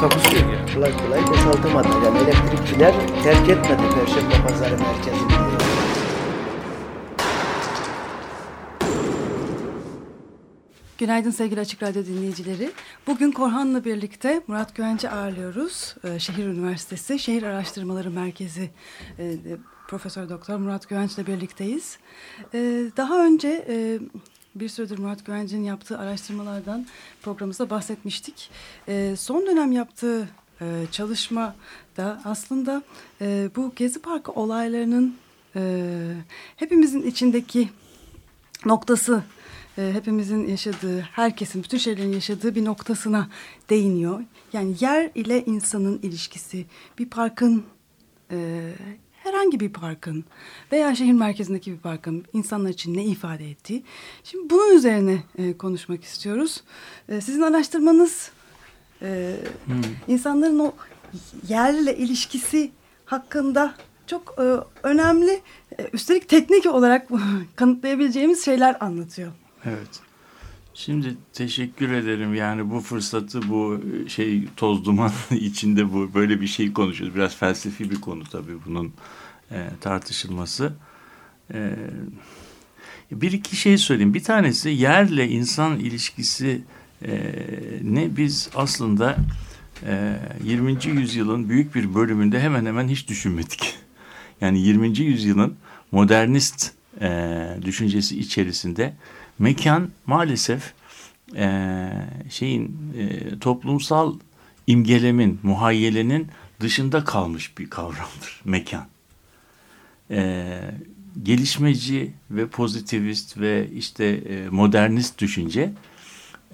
Takusu yok ya. kolay kolay boşaltamadı. Yani elektrikçiler terk etmedi Perşembe Pazarı merkezini. Günaydın sevgili Açık Radyo dinleyicileri. Bugün Korhan'la birlikte Murat Güvenci ağırlıyoruz. Ee, Şehir Üniversitesi Şehir Araştırmaları Merkezi e, e, Profesör Doktor Murat Güvenç ile birlikteyiz. Ee, daha önce e, bir süredir Murat Güvenç'in yaptığı araştırmalardan programımızda bahsetmiştik. Ee, son dönem yaptığı e, çalışma da aslında e, bu Gezi Parkı olaylarının e, hepimizin içindeki noktası e, hepimizin yaşadığı, herkesin, bütün şeylerin yaşadığı bir noktasına değiniyor. Yani yer ile insanın ilişkisi, bir parkın, e, herhangi bir parkın veya şehir merkezindeki bir parkın insanlar için ne ifade ettiği. Şimdi bunun üzerine e, konuşmak istiyoruz. E, sizin araştırmanız e, insanların o yerle ilişkisi hakkında çok e, önemli, e, üstelik teknik olarak kanıtlayabileceğimiz şeyler anlatıyor. Evet. Şimdi teşekkür ederim. Yani bu fırsatı bu şey toz duman içinde bu böyle bir şey konuşuyoruz. Biraz felsefi bir konu tabii bunun e, tartışılması. E, bir iki şey söyleyeyim. Bir tanesi yerle insan ilişkisi e, ne biz aslında e, 20. yüzyılın büyük bir bölümünde hemen hemen hiç düşünmedik. Yani 20. yüzyılın modernist e, düşüncesi içerisinde mekan maalesef e, şeyin e, toplumsal imgelemin, muhayyelenin dışında kalmış bir kavramdır mekan. E, gelişmeci ve pozitivist ve işte e, modernist düşünce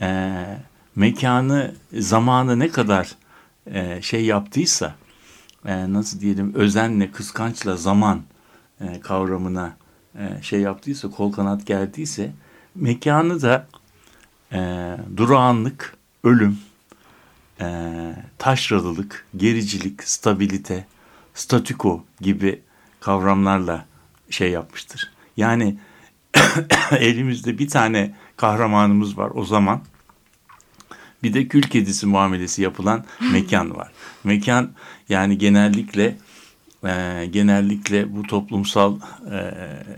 e, mekanı, zamanı ne kadar e, şey yaptıysa, e, nasıl diyelim özenle, kıskançla zaman e, kavramına e, şey yaptıysa, kol kanat geldiyse, mekanı da e, durağanlık, ölüm, e, taşralılık, gericilik, stabilite, statüko gibi kavramlarla şey yapmıştır. Yani elimizde bir tane kahramanımız var o zaman. Bir de kül kedisi muamelesi yapılan mekan var. Mekan yani genellikle e, genellikle bu toplumsal e,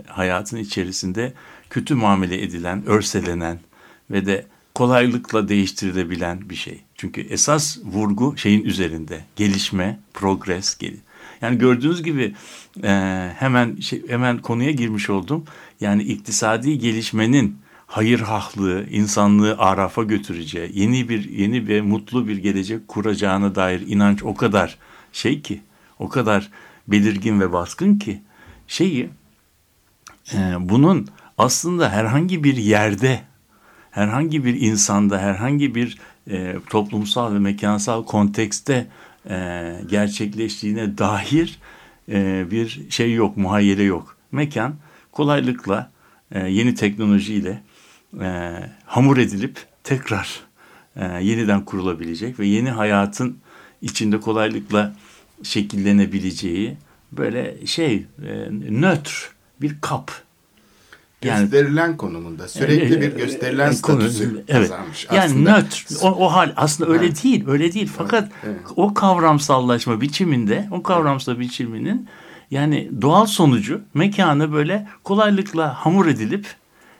hayatın içerisinde kötü muamele edilen, örselenen ve de kolaylıkla değiştirilebilen bir şey. Çünkü esas vurgu şeyin üzerinde. Gelişme, progres, gel. Yani gördüğünüz gibi e, hemen şey, hemen konuya girmiş oldum. Yani iktisadi gelişmenin hayır hahlığı, insanlığı arafa götüreceği, yeni bir yeni ve mutlu bir gelecek kuracağına dair inanç o kadar şey ki, o kadar belirgin ve baskın ki şeyi e, bunun aslında herhangi bir yerde, herhangi bir insanda, herhangi bir e, toplumsal ve mekansal kontekste e, gerçekleştiğine dair e, bir şey yok, muhayyele yok. Mekan kolaylıkla e, yeni teknolojiyle e, hamur edilip tekrar e, yeniden kurulabilecek ve yeni hayatın içinde kolaylıkla şekillenebileceği böyle şey e, nötr bir kap yani, gösterilen konumunda sürekli bir gösterilen statüsü evet. kazanmış. Yani aslında, nötr o, o hal aslında öyle evet. değil öyle değil fakat evet, evet. o kavramsallaşma biçiminde o kavramsal biçiminin yani doğal sonucu mekanı böyle kolaylıkla hamur edilip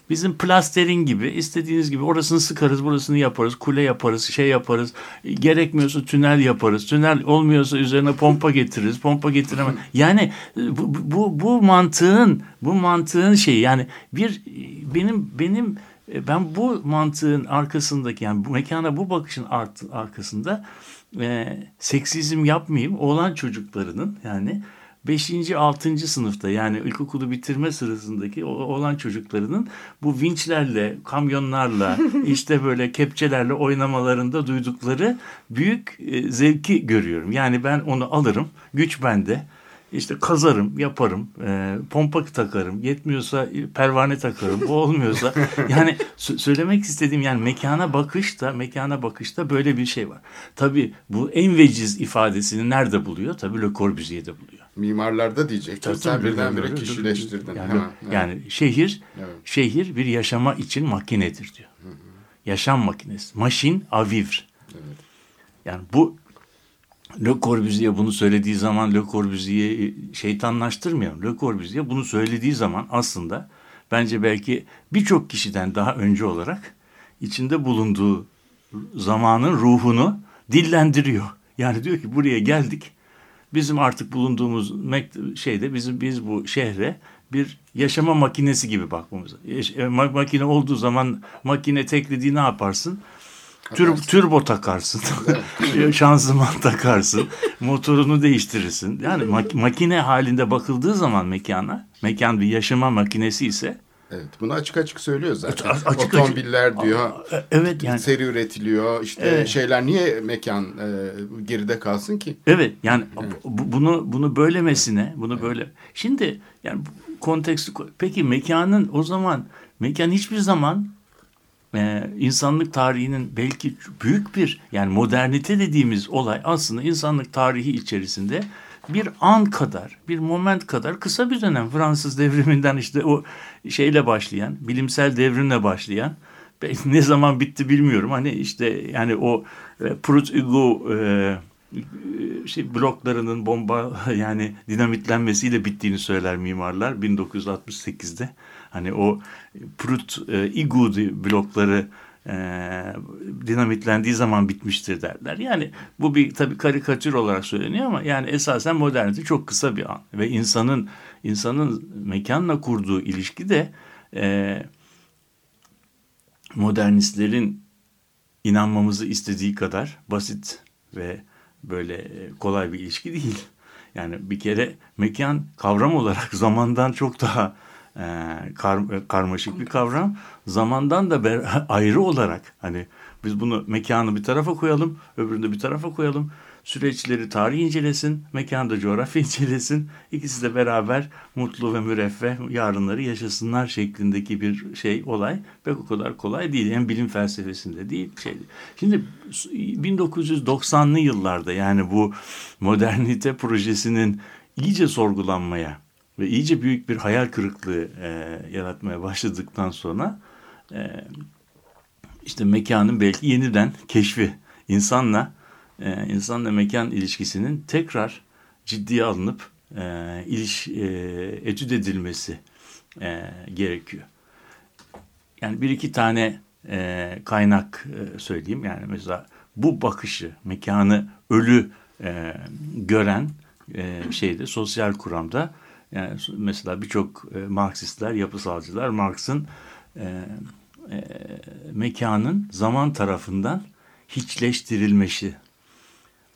Bizim plasterin gibi istediğiniz gibi orasını sıkarız, burasını yaparız, kule yaparız, şey yaparız. Gerekmiyorsa tünel yaparız. Tünel olmuyorsa üzerine pompa getiririz. Pompa getiremez. Yani bu, bu, bu mantığın bu mantığın şeyi yani bir benim benim ben bu mantığın arkasındaki yani bu mekana bu bakışın art, arkasında e, seksizm yapmayayım oğlan çocuklarının yani 5. 6. sınıfta yani ilkokulu bitirme sırasındaki olan çocuklarının bu vinçlerle, kamyonlarla, işte böyle kepçelerle oynamalarında duydukları büyük e, zevki görüyorum. Yani ben onu alırım, güç bende. işte kazarım, yaparım, e, pompa takarım, yetmiyorsa pervane takarım, bu olmuyorsa yani söylemek istediğim yani mekana bakışta, mekana bakışta böyle bir şey var. Tabii bu en veciz ifadesini nerede buluyor? Tabii Le Corbusier'de buluyor. Mimarlarda diyecek. Tabii, Sen birdenbire kişileştirdin. Yani, Hemen, yani şehir, evet. şehir bir yaşama için makinedir diyor. Hı hı. Yaşam makinesi. Maşin à vivre. Evet. Yani bu Le Corbusier bunu söylediği zaman Le Corbusier'i şeytanlaştırmıyor. Le Corbusier bunu söylediği zaman aslında bence belki birçok kişiden daha önce olarak içinde bulunduğu zamanın ruhunu dillendiriyor. Yani diyor ki buraya geldik. Bizim artık bulunduğumuz şeyde bizim biz bu şehre bir yaşama makinesi gibi bakmamız. E, makine olduğu zaman makine teklediği ne yaparsın? Tür, turbo takarsın. Şanzıman takarsın. Motorunu değiştirirsin. Yani mak makine halinde bakıldığı zaman mekana, mekan bir yaşama makinesi ise Evet, bunu açık açık söylüyor zaten. Açık, Otomobiller açık. diyor. Evet yani. Seri üretiliyor. İşte evet. şeyler niye mekan e, geride kalsın ki? Evet, yani evet. bunu bunu böylemesine, bunu evet. böyle. Şimdi yani konteksti peki mekanın o zaman mekan hiçbir zaman e, insanlık tarihinin belki büyük bir yani modernite dediğimiz olay aslında insanlık tarihi içerisinde bir an kadar, bir moment kadar kısa bir dönem Fransız devriminden işte o şeyle başlayan, bilimsel devrimle başlayan ne zaman bitti bilmiyorum. Hani işte yani o e, Prut Hugo e, şey bloklarının bomba yani dinamitlenmesiyle bittiğini söyler mimarlar 1968'de. Hani o Prut e, Igu blokları e, dinamitlendiği zaman bitmiştir derler. Yani bu bir tabii karikatür olarak söyleniyor ama yani esasen modernite çok kısa bir an ve insanın insanın mekanla kurduğu ilişki de e, modernistlerin inanmamızı istediği kadar basit ve böyle kolay bir ilişki değil. Yani bir kere mekan kavram olarak zamandan çok daha e, kar, karmaşık bir kavram. Zamandan da ber, ayrı olarak hani biz bunu mekanı bir tarafa koyalım, öbürünü bir tarafa koyalım. Süreçleri tarih incelesin, mekanda coğrafya incelesin. İkisi de beraber mutlu ve müreffeh yarınları yaşasınlar şeklindeki bir şey olay. Pek o kadar kolay değil. Hem bilim felsefesinde değil. Şey. Şimdi 1990'lı yıllarda yani bu modernite projesinin iyice sorgulanmaya ve iyice büyük bir hayal kırıklığı e, yaratmaya başladıktan sonra e, işte mekanın belki yeniden keşfi insanla e, insanla mekan ilişkisinin tekrar ciddiye alınıp e, iliş e, etüt edilmesi e, gerekiyor. Yani bir iki tane e, kaynak e, söyleyeyim. Yani mesela bu bakışı, mekanı ölü e, gören e, şeyde sosyal kuramda yani mesela birçok e, Marksistler, yapısalcılar Marx'ın e, e, mekanın zaman tarafından hiçleştirilmesi.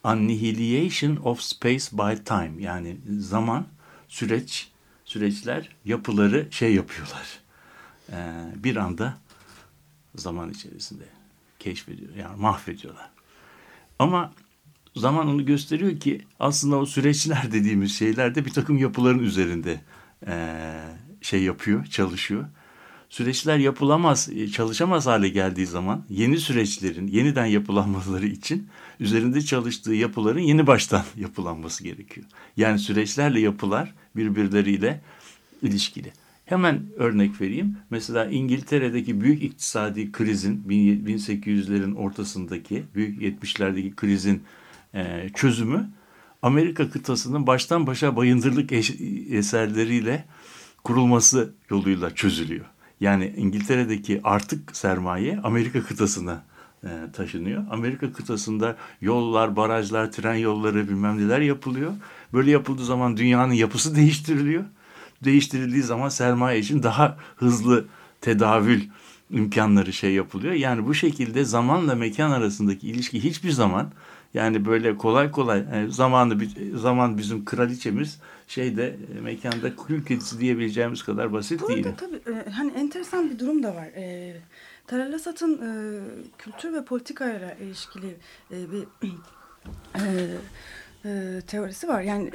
Annihilation of space by time yani zaman, süreç, süreçler, yapıları şey yapıyorlar. E, bir anda zaman içerisinde keşfediyor yani mahvediyorlar. Ama zaman onu gösteriyor ki aslında o süreçler dediğimiz şeyler de bir takım yapıların üzerinde e, şey yapıyor, çalışıyor. Süreçler yapılamaz, e, çalışamaz hale geldiği zaman yeni süreçlerin yeniden yapılanmaları için üzerinde çalıştığı yapıların yeni baştan yapılanması gerekiyor. Yani süreçlerle yapılar birbirleriyle ilişkili. Hemen örnek vereyim. Mesela İngiltere'deki büyük iktisadi krizin 1800'lerin ortasındaki büyük 70'lerdeki krizin e, çözümü Amerika kıtasının baştan başa bayındırlık eserleriyle kurulması yoluyla çözülüyor. Yani İngiltere'deki artık sermaye Amerika kıtasına e, taşınıyor. Amerika kıtasında yollar, barajlar, tren yolları bilmem neler yapılıyor. Böyle yapıldığı zaman dünyanın yapısı değiştiriliyor. Değiştirildiği zaman sermaye için daha hızlı tedavül imkanları şey yapılıyor. Yani bu şekilde zamanla mekan arasındaki ilişki hiçbir zaman yani böyle kolay kolay yani e, zamanı zaman bizim kraliçemiz şeyde e, mekanda kül kedisi diyebileceğimiz kadar basit Bu değil. tabii e, hani enteresan bir durum da var. E, Tarallasat'ın e, kültür ve politikayla ilişkili e, bir e, e, teorisi var. Yani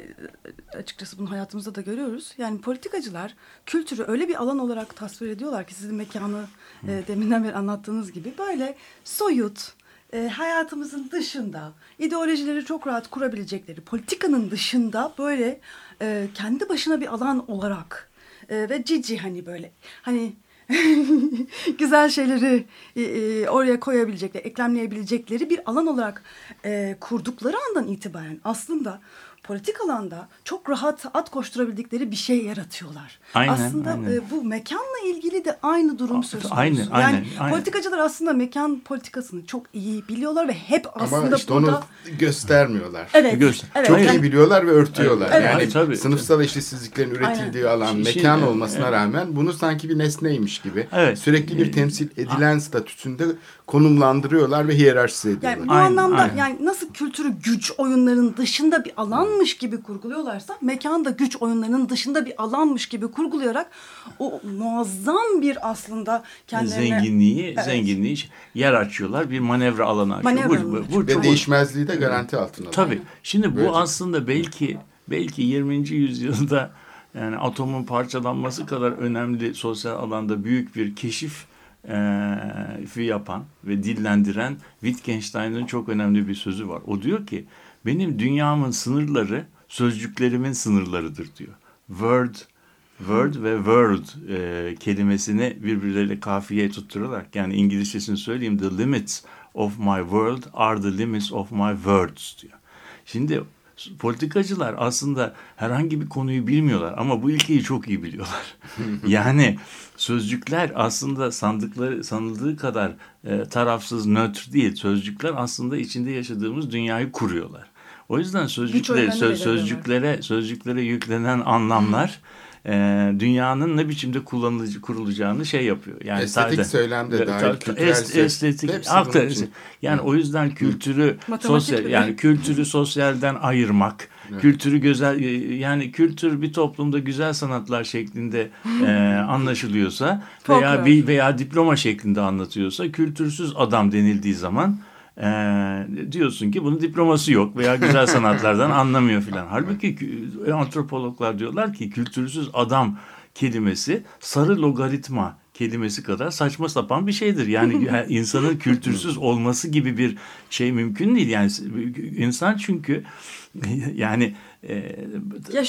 e, açıkçası bunu hayatımızda da görüyoruz. Yani politikacılar kültürü öyle bir alan olarak tasvir ediyorlar ki sizin mekanı e, deminden beri anlattığınız gibi böyle soyut, e, hayatımızın dışında ideolojileri çok rahat kurabilecekleri politikanın dışında böyle e, kendi başına bir alan olarak e, ve cici hani böyle hani güzel şeyleri e, e, oraya koyabilecekleri, eklemleyebilecekleri bir alan olarak e, kurdukları andan itibaren aslında politik alanda çok rahat at koşturabildikleri bir şey yaratıyorlar. Aynen, aslında aynen. E, bu mekanla ilgili de aynı durum söz konusu. Aynen, yani aynen, aynen. politikacılar aslında mekan politikasını çok iyi biliyorlar ve hep aslında Ama işte burada... onu göstermiyorlar. Evet, Göster- evet. Çok yani- iyi biliyorlar ve örtüyorlar. Evet. Yani tabii. sınıfsal eşitsizliklerin üretildiği Aynen. alan Şimdi- mekan şimdi- olmasına evet. rağmen bunu sanki bir nesneymiş gibi Evet. sürekli bir temsil edilen statüsünde konumlandırıyorlar ve hiyerarşize ediyorlar. Yani bu Aynen, anlamda aynen. yani nasıl kültürü güç oyunlarının dışında bir alanmış gibi kurguluyorlarsa mekan da güç oyunlarının dışında bir alanmış gibi kurgulayarak o muazzam bir aslında kendilerine zenginliği, Evet. zenginliği yer açıyorlar. Bir manevra alanı açıyor. Manevra Bu- bu, bu ve çok- değişmezliği de garanti altına. Tabii. Şimdi bu Böyle. aslında belki belki 20. yüzyılda yani atomun parçalanması kadar önemli sosyal alanda büyük bir keşif eee, fi yapan ve dillendiren Wittgenstein'ın çok önemli bir sözü var. O diyor ki benim dünyamın sınırları sözcüklerimin sınırlarıdır diyor. Word Word ve world e, kelimesini birbirleriyle kafiye tutturarak yani İngilizcesini söyleyeyim the limits of my world are the limits of my words diyor. Şimdi politikacılar aslında herhangi bir konuyu bilmiyorlar ama bu ilkeyi çok iyi biliyorlar. yani sözcükler aslında sandıkları sanıldığı kadar e, tarafsız, nötr değil. Sözcükler aslında içinde yaşadığımız dünyayı kuruyorlar. O yüzden oyunlarını söz, sözcüklere sözcüklere yüklenen anlamlar e, dünyanın ne biçimde kullanılıcı kurulacağını şey yapıyor. Yani Estetik sadece- söylemde E, dahil, ta- ta- kültürel est- estetik için. Yani o yüzden kültürü Matematik sosyal bile. yani kültürü sosyalden ayırmak, kültürü güzel yani kültür bir toplumda güzel sanatlar şeklinde e, anlaşılıyorsa veya bir veya diploma şeklinde anlatıyorsa kültürsüz adam denildiği zaman e, diyorsun ki bunun diploması yok veya güzel sanatlardan anlamıyor filan. Halbuki kü- antropologlar diyorlar ki kültürsüz adam kelimesi sarı logaritma kelimesi kadar saçma sapan bir şeydir. Yani insanın kültürsüz olması gibi bir şey mümkün değil. Yani insan çünkü yani e,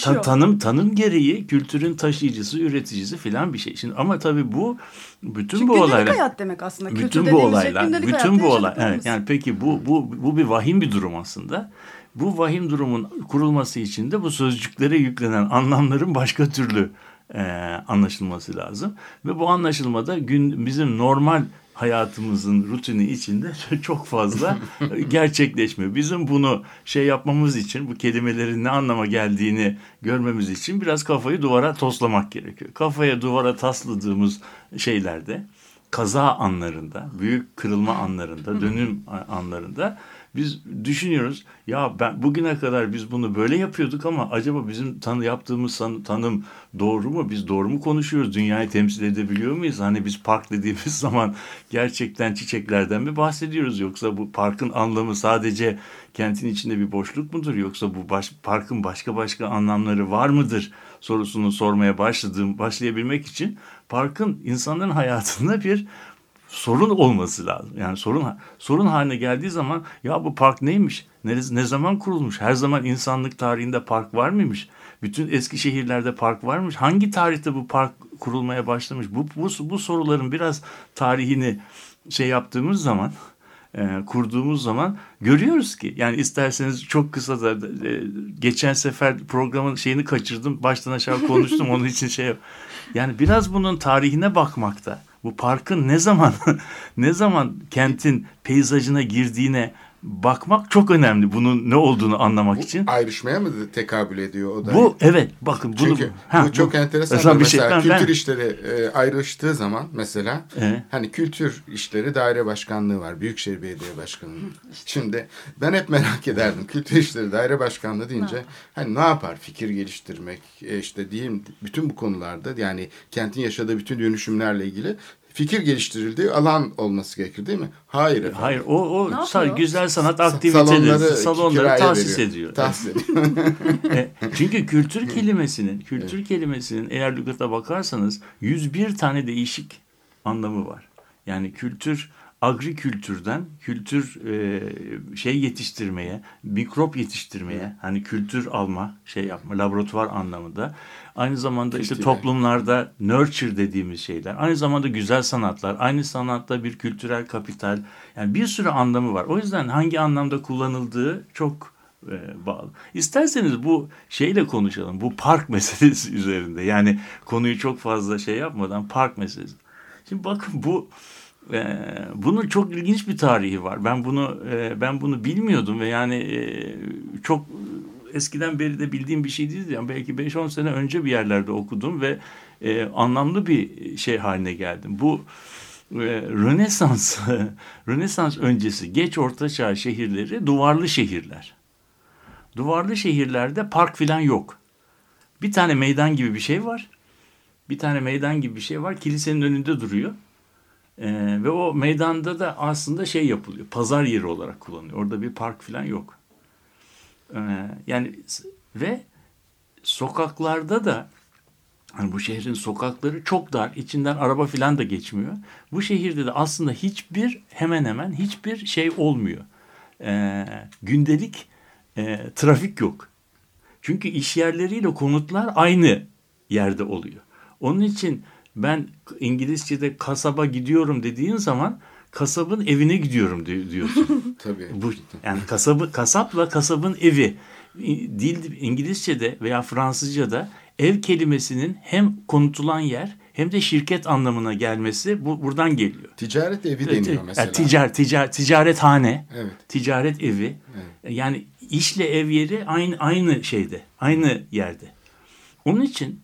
ta- tanım tanım gereği kültürün taşıyıcısı, üreticisi filan bir şey. Şimdi ama tabii bu bütün Çünkü bu gündelik olaylar hayat demek aslında. Kültür bütün bu şey olaylar, gündelik bütün bu olay, evet. Yani peki bu bu bu bir vahim bir durum aslında. Bu vahim durumun kurulması için de bu sözcüklere yüklenen anlamların başka türlü e, anlaşılması lazım ve bu anlaşılmada gün bizim normal hayatımızın rutini içinde çok fazla gerçekleşmiyor. Bizim bunu şey yapmamız için bu kelimelerin ne anlama geldiğini görmemiz için biraz kafayı duvara toslamak gerekiyor. Kafaya duvara tasladığımız şeylerde kaza anlarında, büyük kırılma anlarında, dönüm anlarında biz düşünüyoruz ya ben bugüne kadar biz bunu böyle yapıyorduk ama acaba bizim tanı yaptığımız san, tanım doğru mu? Biz doğru mu konuşuyoruz? Dünyayı temsil edebiliyor muyuz? Hani biz park dediğimiz zaman gerçekten çiçeklerden mi bahsediyoruz yoksa bu parkın anlamı sadece kentin içinde bir boşluk mudur yoksa bu baş, parkın başka başka anlamları var mıdır sorusunu sormaya başladığım başlayabilmek için parkın insanların hayatında bir sorun olması lazım. Yani sorun sorun haline geldiği zaman ya bu park neymiş? Ne, ne zaman kurulmuş? Her zaman insanlık tarihinde park var mıymış? Bütün eski şehirlerde park varmış. Hangi tarihte bu park kurulmaya başlamış? Bu bu, bu soruların biraz tarihini şey yaptığımız zaman e, kurduğumuz zaman görüyoruz ki yani isterseniz çok kısa da e, geçen sefer programın şeyini kaçırdım baştan aşağı konuştum onun için şey yani biraz bunun tarihine bakmakta bu parkın ne zaman ne zaman kentin peyzajına girdiğine bakmak çok önemli bunun ne olduğunu anlamak bu için. ayrışmaya mı tekabül ediyor o da? Bu evet bakın bunu Çünkü ha, bu çok bu, enteresan. mesela Mesela, bir şey, ben- kültür ben- işleri e, ayrıştığı zaman mesela Evet. hani kültür işleri daire başkanlığı var. Büyükşehir Belediye Başkanlığı. Şimdi ben hep merak ederdim. Kültür işleri daire başkanlığı deyince hani ne yapar? Fikir geliştirmek e, işte diyeyim bütün bu konularda yani kentin yaşadığı bütün dönüşümlerle ilgili fikir geliştirildiği alan olması gerekir değil mi? Hayır efendim. Hayır o, o Ne güzel sanat aktiviteleri, salonları, salonları tahsis veriyor. ediyor. Tahsis ediyor. E, çünkü kültür kelimesinin, kültür evet. kelimesinin eğer lügata bakarsanız 101 tane değişik anlamı var. Yani kültür agri kültürden kültür e, şey yetiştirmeye, mikrop yetiştirmeye, hani kültür alma, şey yapma, laboratuvar anlamında. Aynı zamanda işte toplumlarda nurture dediğimiz şeyler. Aynı zamanda güzel sanatlar, aynı sanatta bir kültürel kapital. Yani bir sürü anlamı var. O yüzden hangi anlamda kullanıldığı çok e, bağlı. İsterseniz bu şeyle konuşalım. Bu park meselesi üzerinde. Yani konuyu çok fazla şey yapmadan park meselesi. Şimdi bakın bu e, bunun çok ilginç bir tarihi var. Ben bunu e, ben bunu bilmiyordum ve yani e, çok eskiden beri de bildiğim bir şey değildi. Yani belki 5-10 sene önce bir yerlerde okudum ve e, anlamlı bir şey haline geldim. Bu e, Rönesans Rönesans öncesi geç orta çağ şehirleri duvarlı şehirler. Duvarlı şehirlerde park filan yok. Bir tane meydan gibi bir şey var. Bir tane meydan gibi bir şey var. Kilisenin önünde duruyor. Ee, ve o meydanda da aslında şey yapılıyor. Pazar yeri olarak kullanılıyor. Orada bir park falan yok. Ee, yani ve sokaklarda da hani bu şehrin sokakları çok dar. içinden araba falan da geçmiyor. Bu şehirde de aslında hiçbir hemen hemen hiçbir şey olmuyor. Ee, gündelik e, trafik yok. Çünkü iş yerleriyle konutlar aynı yerde oluyor. Onun için ben İngilizce'de kasaba gidiyorum dediğin zaman kasabın evine gidiyorum diyorsun. Tabii. Bu yani kasabı kasapla kasabın evi dil İngilizce'de veya Fransızca'da ev kelimesinin hem konutulan yer hem de şirket anlamına gelmesi bu buradan geliyor. Ticaret evi deniyor mesela. Yani ticar, ticar, ticarethane, evet. ticaret evi. Evet. Yani işle ev yeri aynı aynı şeyde, aynı yerde. Onun için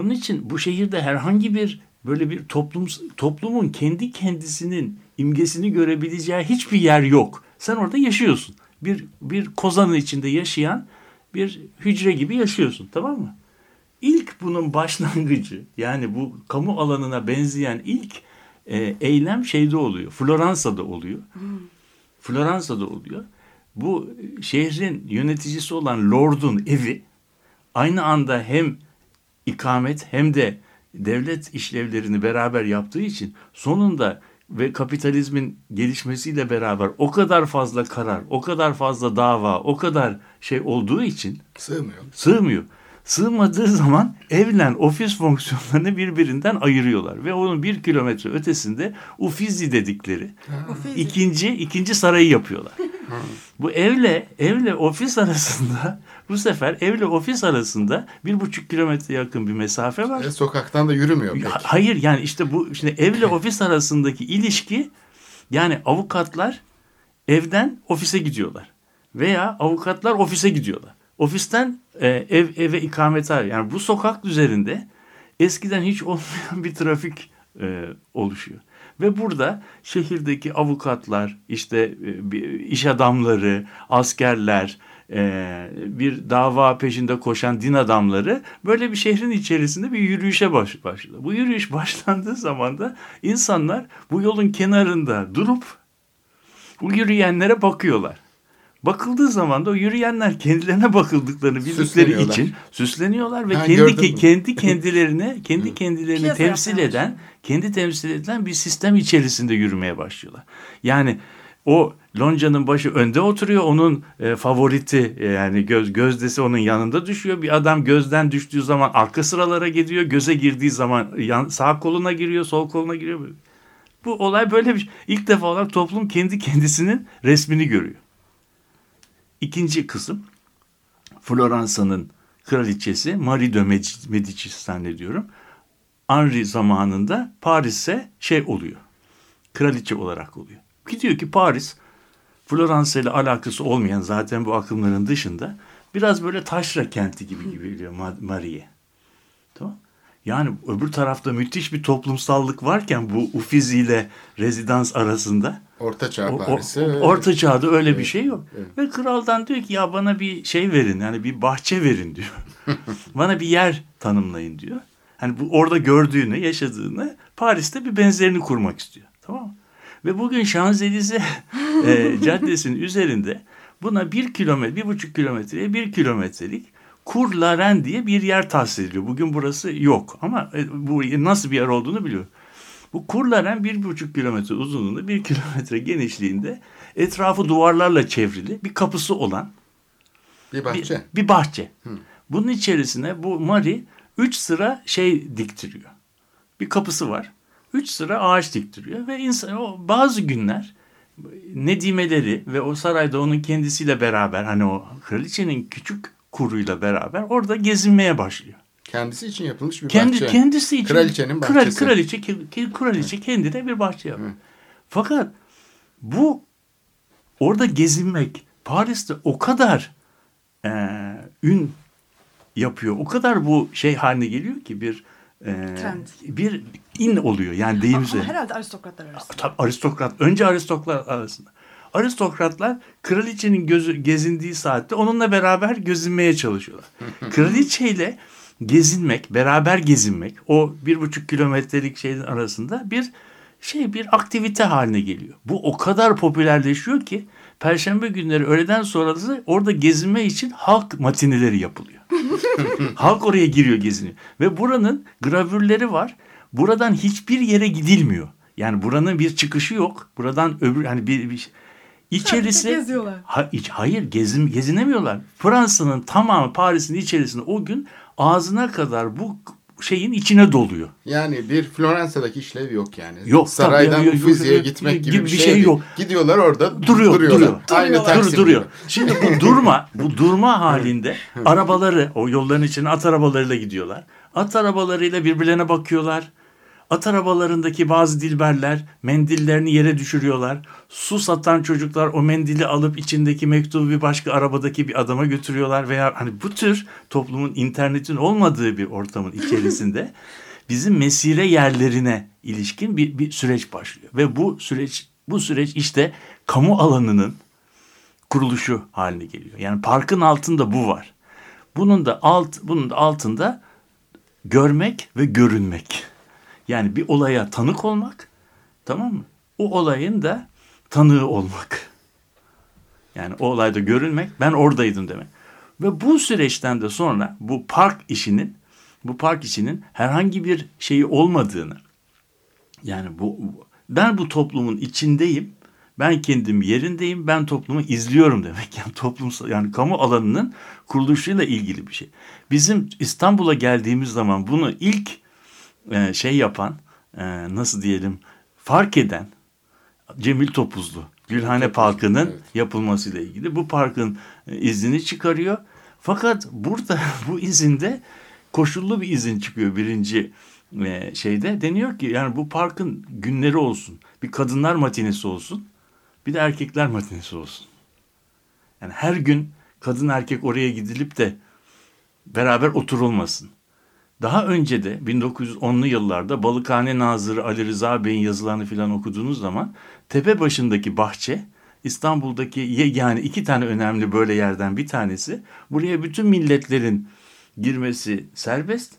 onun için bu şehirde herhangi bir böyle bir toplum toplumun kendi kendisinin imgesini görebileceği hiçbir yer yok. Sen orada yaşıyorsun. Bir bir kozanın içinde yaşayan bir hücre gibi yaşıyorsun, tamam mı? İlk bunun başlangıcı yani bu kamu alanına benzeyen ilk e, eylem şeyde oluyor. Floransa'da oluyor. Hmm. Floransa'da oluyor. Bu şehrin yöneticisi olan Lord'un evi aynı anda hem ikamet hem de devlet işlevlerini beraber yaptığı için sonunda ve kapitalizmin gelişmesiyle beraber o kadar fazla karar, o kadar fazla dava, o kadar şey olduğu için sığmıyor. Sığmıyor. Sığmadığı zaman evlen ofis fonksiyonlarını birbirinden ayırıyorlar ve onun bir kilometre ötesinde Uffizi dedikleri Uffizi. ikinci ikinci sarayı yapıyorlar. Bu evle evle ofis arasında bu sefer evle ofis arasında bir buçuk kilometre yakın bir mesafe var. E, sokaktan da yürümüyor pek. Hayır yani işte bu şimdi evle ofis arasındaki ilişki yani avukatlar evden ofise gidiyorlar veya avukatlar ofise gidiyorlar. Ofisten e, ev eve ikamete yani bu sokak üzerinde eskiden hiç olmayan bir trafik e, oluşuyor. Ve burada şehirdeki avukatlar, işte e, iş adamları, askerler, e, bir dava peşinde koşan din adamları böyle bir şehrin içerisinde bir yürüyüşe baş, başladı. Bu yürüyüş başlandığı zaman da insanlar bu yolun kenarında durup bu yürüyenlere bakıyorlar. Bakıldığı zaman da o yürüyenler kendilerine bakıldıklarını bildikleri için süsleniyorlar ve ben kendi kendi kendilerine kendi kendilerini temsil eden, kendi temsil edilen bir sistem içerisinde yürümeye başlıyorlar. Yani o loncanın başı önde oturuyor. Onun e, favoriti e, yani göz gözdesi onun yanında düşüyor. Bir adam gözden düştüğü zaman arka sıralara gidiyor. Göze girdiği zaman yan, sağ koluna giriyor, sol koluna giriyor. Bu olay böyle bir şey. İlk defa olarak toplum kendi kendisinin resmini görüyor. İkinci kısım Floransa'nın kraliçesi Marie de Medici zannediyorum. Henri zamanında Paris'e şey oluyor. Kraliçe olarak oluyor. Gidiyor ki Paris Floransa ile alakası olmayan zaten bu akımların dışında biraz böyle taşra kenti gibi gibi geliyor Marie. Tamam. Yani öbür tarafta müthiş bir toplumsallık varken bu Uffizi ile rezidans arasında Orta Çağ Paris'i. Orta Çağ'da öyle evet, bir şey yok. Evet. Ve kraldan diyor ki ya bana bir şey verin yani bir bahçe verin diyor. bana bir yer tanımlayın diyor. Hani bu orada gördüğünü, yaşadığını Paris'te bir benzerini kurmak istiyor. Tamam mı? Ve bugün Şanzelize e, caddesinin üzerinde buna bir kilometre, bir buçuk kilometreye bir kilometrelik Kur Laren diye bir yer tahsis ediliyor. Bugün burası yok ama e, bu nasıl bir yer olduğunu biliyor. Bu Kur Laren bir buçuk kilometre uzunluğunda, bir kilometre genişliğinde etrafı duvarlarla çevrili bir kapısı olan bir bahçe. Bir, bir bahçe. Hı. Bunun içerisine bu Mari üç sıra şey diktiriyor. Bir kapısı var. Üç sıra ağaç diktiriyor ve insan o bazı günler Nedimeleri ve o sarayda onun kendisiyle beraber hani o kraliçenin küçük kuruyla beraber orada gezinmeye başlıyor. Kendisi için yapılmış bir Kendi, bahçe. Kendisi için. Kraliçenin bahçesi. kraliçe, kraliçe kendi de bir bahçe yapıyor. Fakat bu orada gezinmek Paris'te o kadar e, ün yapıyor. O kadar bu şey haline geliyor ki bir e, Trend. bir in oluyor. Yani deyim üzere. Herhalde aristokratlar arasında. Tabii aristokrat. Önce aristokratlar arasında. Aristokratlar kraliçenin gözü gezindiği saatte onunla beraber gezinmeye çalışıyorlar. Kraliçeyle gezinmek, beraber gezinmek o bir buçuk kilometrelik şeyin arasında bir şey bir aktivite haline geliyor. Bu o kadar popülerleşiyor ki Perşembe günleri öğleden sonrası orada gezinme için halk matineleri yapılıyor. halk oraya giriyor geziniyor. Ve buranın gravürleri var. Buradan hiçbir yere gidilmiyor. Yani buranın bir çıkışı yok. Buradan öbür hani bir, bir içerisi geziyorlar. Ha, iç, hayır gezin, gezinemiyorlar. Fransa'nın tamamı Paris'in içerisinde o gün ağzına kadar bu şeyin içine doluyor. Yani bir Floransa'daki işlev yok yani. Yok. Saraydan tabii, Uffizi'ye gitmek gibi, gibi bir şey, şey yok. Gidiyorlar orada duruyor, duruyorlar. Duruyor. Aynı Taksim duruyor. Şimdi bu durma, bu durma halinde arabaları, o yolların içine at arabalarıyla gidiyorlar. At arabalarıyla birbirlerine bakıyorlar. At arabalarındaki bazı dilberler mendillerini yere düşürüyorlar. Su satan çocuklar o mendili alıp içindeki mektubu bir başka arabadaki bir adama götürüyorlar veya hani bu tür toplumun internetin olmadığı bir ortamın içerisinde bizim mesire yerlerine ilişkin bir, bir süreç başlıyor ve bu süreç bu süreç işte kamu alanının kuruluşu haline geliyor. Yani parkın altında bu var. Bunun da alt bunun da altında görmek ve görünmek. Yani bir olaya tanık olmak tamam mı? O olayın da tanığı olmak. Yani o olayda görülmek ben oradaydım demek. Ve bu süreçten de sonra bu park işinin bu park işinin herhangi bir şeyi olmadığını yani bu ben bu toplumun içindeyim. Ben kendim yerindeyim. Ben toplumu izliyorum demek. Yani toplumsal yani kamu alanının kuruluşuyla ilgili bir şey. Bizim İstanbul'a geldiğimiz zaman bunu ilk e, şey yapan e, nasıl diyelim fark eden Cemil Topuzlu Gülhane Parkı'nın evet. yapılmasıyla ilgili bu parkın e, iznini çıkarıyor. Fakat burada bu izinde koşullu bir izin çıkıyor birinci e, şeyde. Deniyor ki yani bu parkın günleri olsun. Bir kadınlar matinesi olsun. Bir de erkekler matinesi olsun. Yani her gün kadın erkek oraya gidilip de beraber oturulmasın. Daha önce de 1910'lu yıllarda Balıkhane Nazırı Ali Rıza Bey'in yazılarını filan okuduğunuz zaman tepe başındaki bahçe İstanbul'daki yani iki tane önemli böyle yerden bir tanesi. Buraya bütün milletlerin girmesi serbest.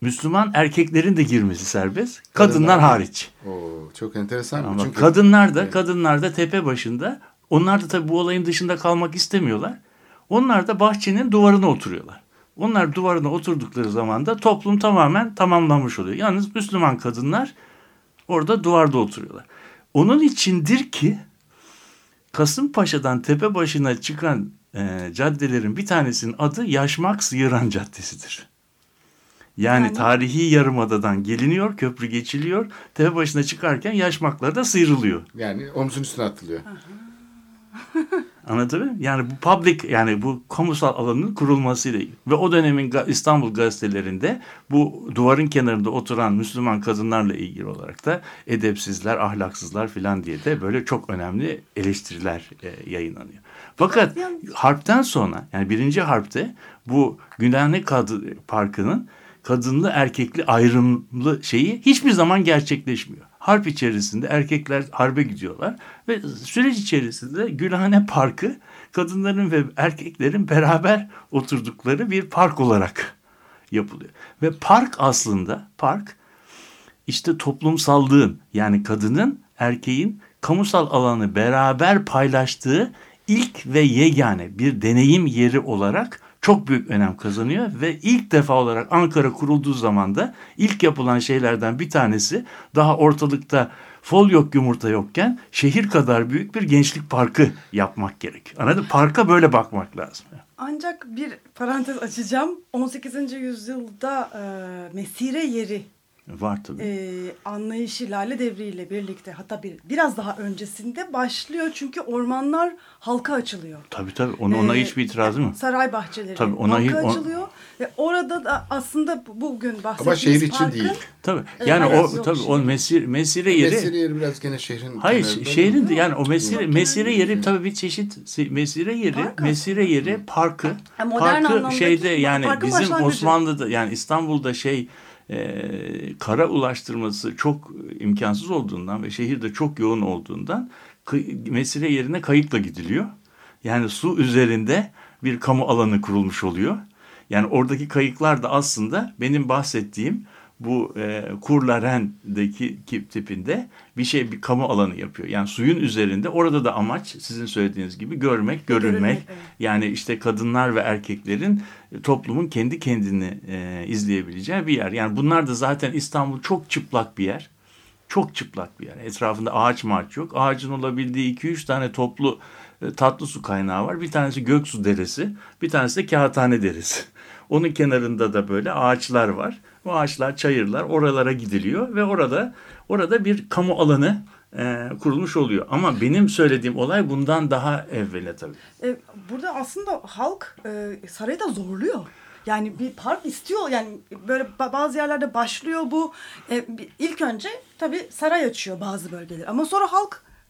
Müslüman erkeklerin de girmesi serbest. Kadınlar, kadınlar hariç. Oo, çok enteresan. Ama Çünkü... kadınlar da kadınlar da tepe başında. Onlar da tabii bu olayın dışında kalmak istemiyorlar. Onlar da bahçenin duvarına oturuyorlar. Onlar duvarına oturdukları zaman da toplum tamamen tamamlanmış oluyor. Yalnız Müslüman kadınlar orada duvarda oturuyorlar. Onun içindir ki Kasımpaşa'dan tepe başına çıkan e, caddelerin bir tanesinin adı Yaşmak Sıyıran Caddesi'dir. Yani, yani tarihi yarımadadan geliniyor, köprü geçiliyor. Tepe başına çıkarken yaşmaklar da sıyrılıyor. Yani omzun üstüne atılıyor. Anlatabiliyor muyum? Yani bu public yani bu kamusal alanın kurulmasıyla ilgili. Ve o dönemin İstanbul gazetelerinde bu duvarın kenarında oturan Müslüman kadınlarla ilgili olarak da edepsizler, ahlaksızlar filan diye de böyle çok önemli eleştiriler e, yayınlanıyor. Fakat harpten sonra yani birinci harpte bu Gülhane Kadı Parkı'nın kadınlı erkekli ayrımlı şeyi hiçbir zaman gerçekleşmiyor harp içerisinde erkekler harbe gidiyorlar ve süreç içerisinde Gülhane Parkı kadınların ve erkeklerin beraber oturdukları bir park olarak yapılıyor. Ve park aslında park işte toplumsallığın yani kadının erkeğin kamusal alanı beraber paylaştığı ilk ve yegane bir deneyim yeri olarak çok büyük önem kazanıyor ve ilk defa olarak Ankara kurulduğu zaman da ilk yapılan şeylerden bir tanesi daha ortalıkta fol yok yumurta yokken şehir kadar büyük bir gençlik parkı yapmak gerek. Anladın? Parka böyle bakmak lazım. Ancak bir parantez açacağım. 18. yüzyılda e, mesire yeri Var tabii. e, anlayışı Lale Devri ile birlikte hatta bir, biraz daha öncesinde başlıyor. Çünkü ormanlar halka açılıyor. Tabii tabii. Ona, ona Ee, hiçbir itirazı mı? Saray bahçeleri Tabii, ona halka hiç- on- açılıyor. Ve orada da aslında bugün bahsettiğimiz Ama şehir içi parkın- değil. Tabii. Yani evet, o yok tabii şimdi. o mesire, mesire yeri Mesire yeri biraz gene şehrin Hayır şehrin de yani o mesire mesire yeri tabii bir çeşit mesire yeri Park mesire yeri parkı Ha, modern parkı şeyde yani parkın bizim başlangıcı. Osmanlı'da yani İstanbul'da şey e, kara ulaştırması çok imkansız olduğundan ve şehirde çok yoğun olduğundan mesire yerine kayıkla gidiliyor. Yani su üzerinde bir kamu alanı kurulmuş oluyor. Yani oradaki kayıklar da aslında benim bahsettiğim bu e, Kurlaren'deki ki- tipinde bir şey bir kamu alanı yapıyor. Yani suyun üzerinde orada da amaç sizin söylediğiniz gibi görmek, görülmek. Görülmek, evet. Yani işte kadınlar ve erkeklerin e, toplumun kendi kendini e, izleyebileceği bir yer. Yani bunlar da zaten İstanbul çok çıplak bir yer. Çok çıplak bir yer. Etrafında ağaç maç yok. Ağacın olabildiği 2-3 tane toplu e, tatlı su kaynağı var. Bir tanesi Göksu Deresi, bir tanesi de Kağıthane Deresi. Onun kenarında da böyle ağaçlar var. Bu ağaçlar, çayırlar oralara gidiliyor ve orada orada bir kamu alanı e, kurulmuş oluyor. Ama benim söylediğim olay bundan daha evvela tabii. E, burada aslında halk e, sarayı da zorluyor. Yani bir park istiyor yani böyle ba- bazı yerlerde başlıyor bu. E, ilk önce tabii saray açıyor bazı bölgeler ama sonra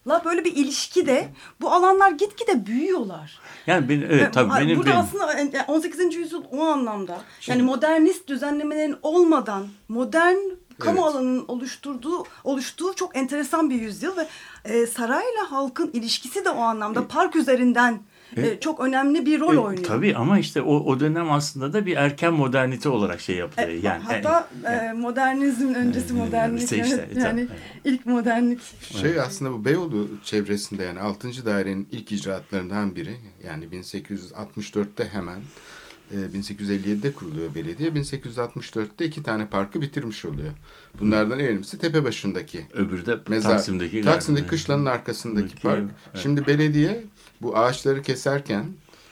halkla böyle bir ilişki de bu alanlar gitgide büyüyorlar. Yani Ve evet tabii benim, burada benim aslında yani 18. yüzyıl o anlamda yani modernist düzenlemelerin olmadan modern kamu Evet. alanının oluşturduğu oluştuğu çok enteresan bir yüzyıl ve e, sarayla halkın ilişkisi de o anlamda park üzerinden e, çok önemli bir rol E, oynuyor. Tabii ama işte o, o dönem aslında da bir erken modernite olarak şey yapılıyor. E, yani, hatta e, modernizmin öncesi modernlik işte işte, evet, yani tabii. ilk modernlik. Şey aslında bu Beyoğlu çevresinde yani 6. dairenin ilk icraatlarından biri yani 1864'te hemen e, 1857'de kuruluyor belediye. 1864'te iki tane parkı bitirmiş oluyor. Bunlardan en önemlisi Tepebaşı'ndaki öbürü de mezar. Taksim'deki. Taksim'deki galiba. kışlanın arkasındaki Peki, park. evet. Şimdi belediye bu ağaçları keserken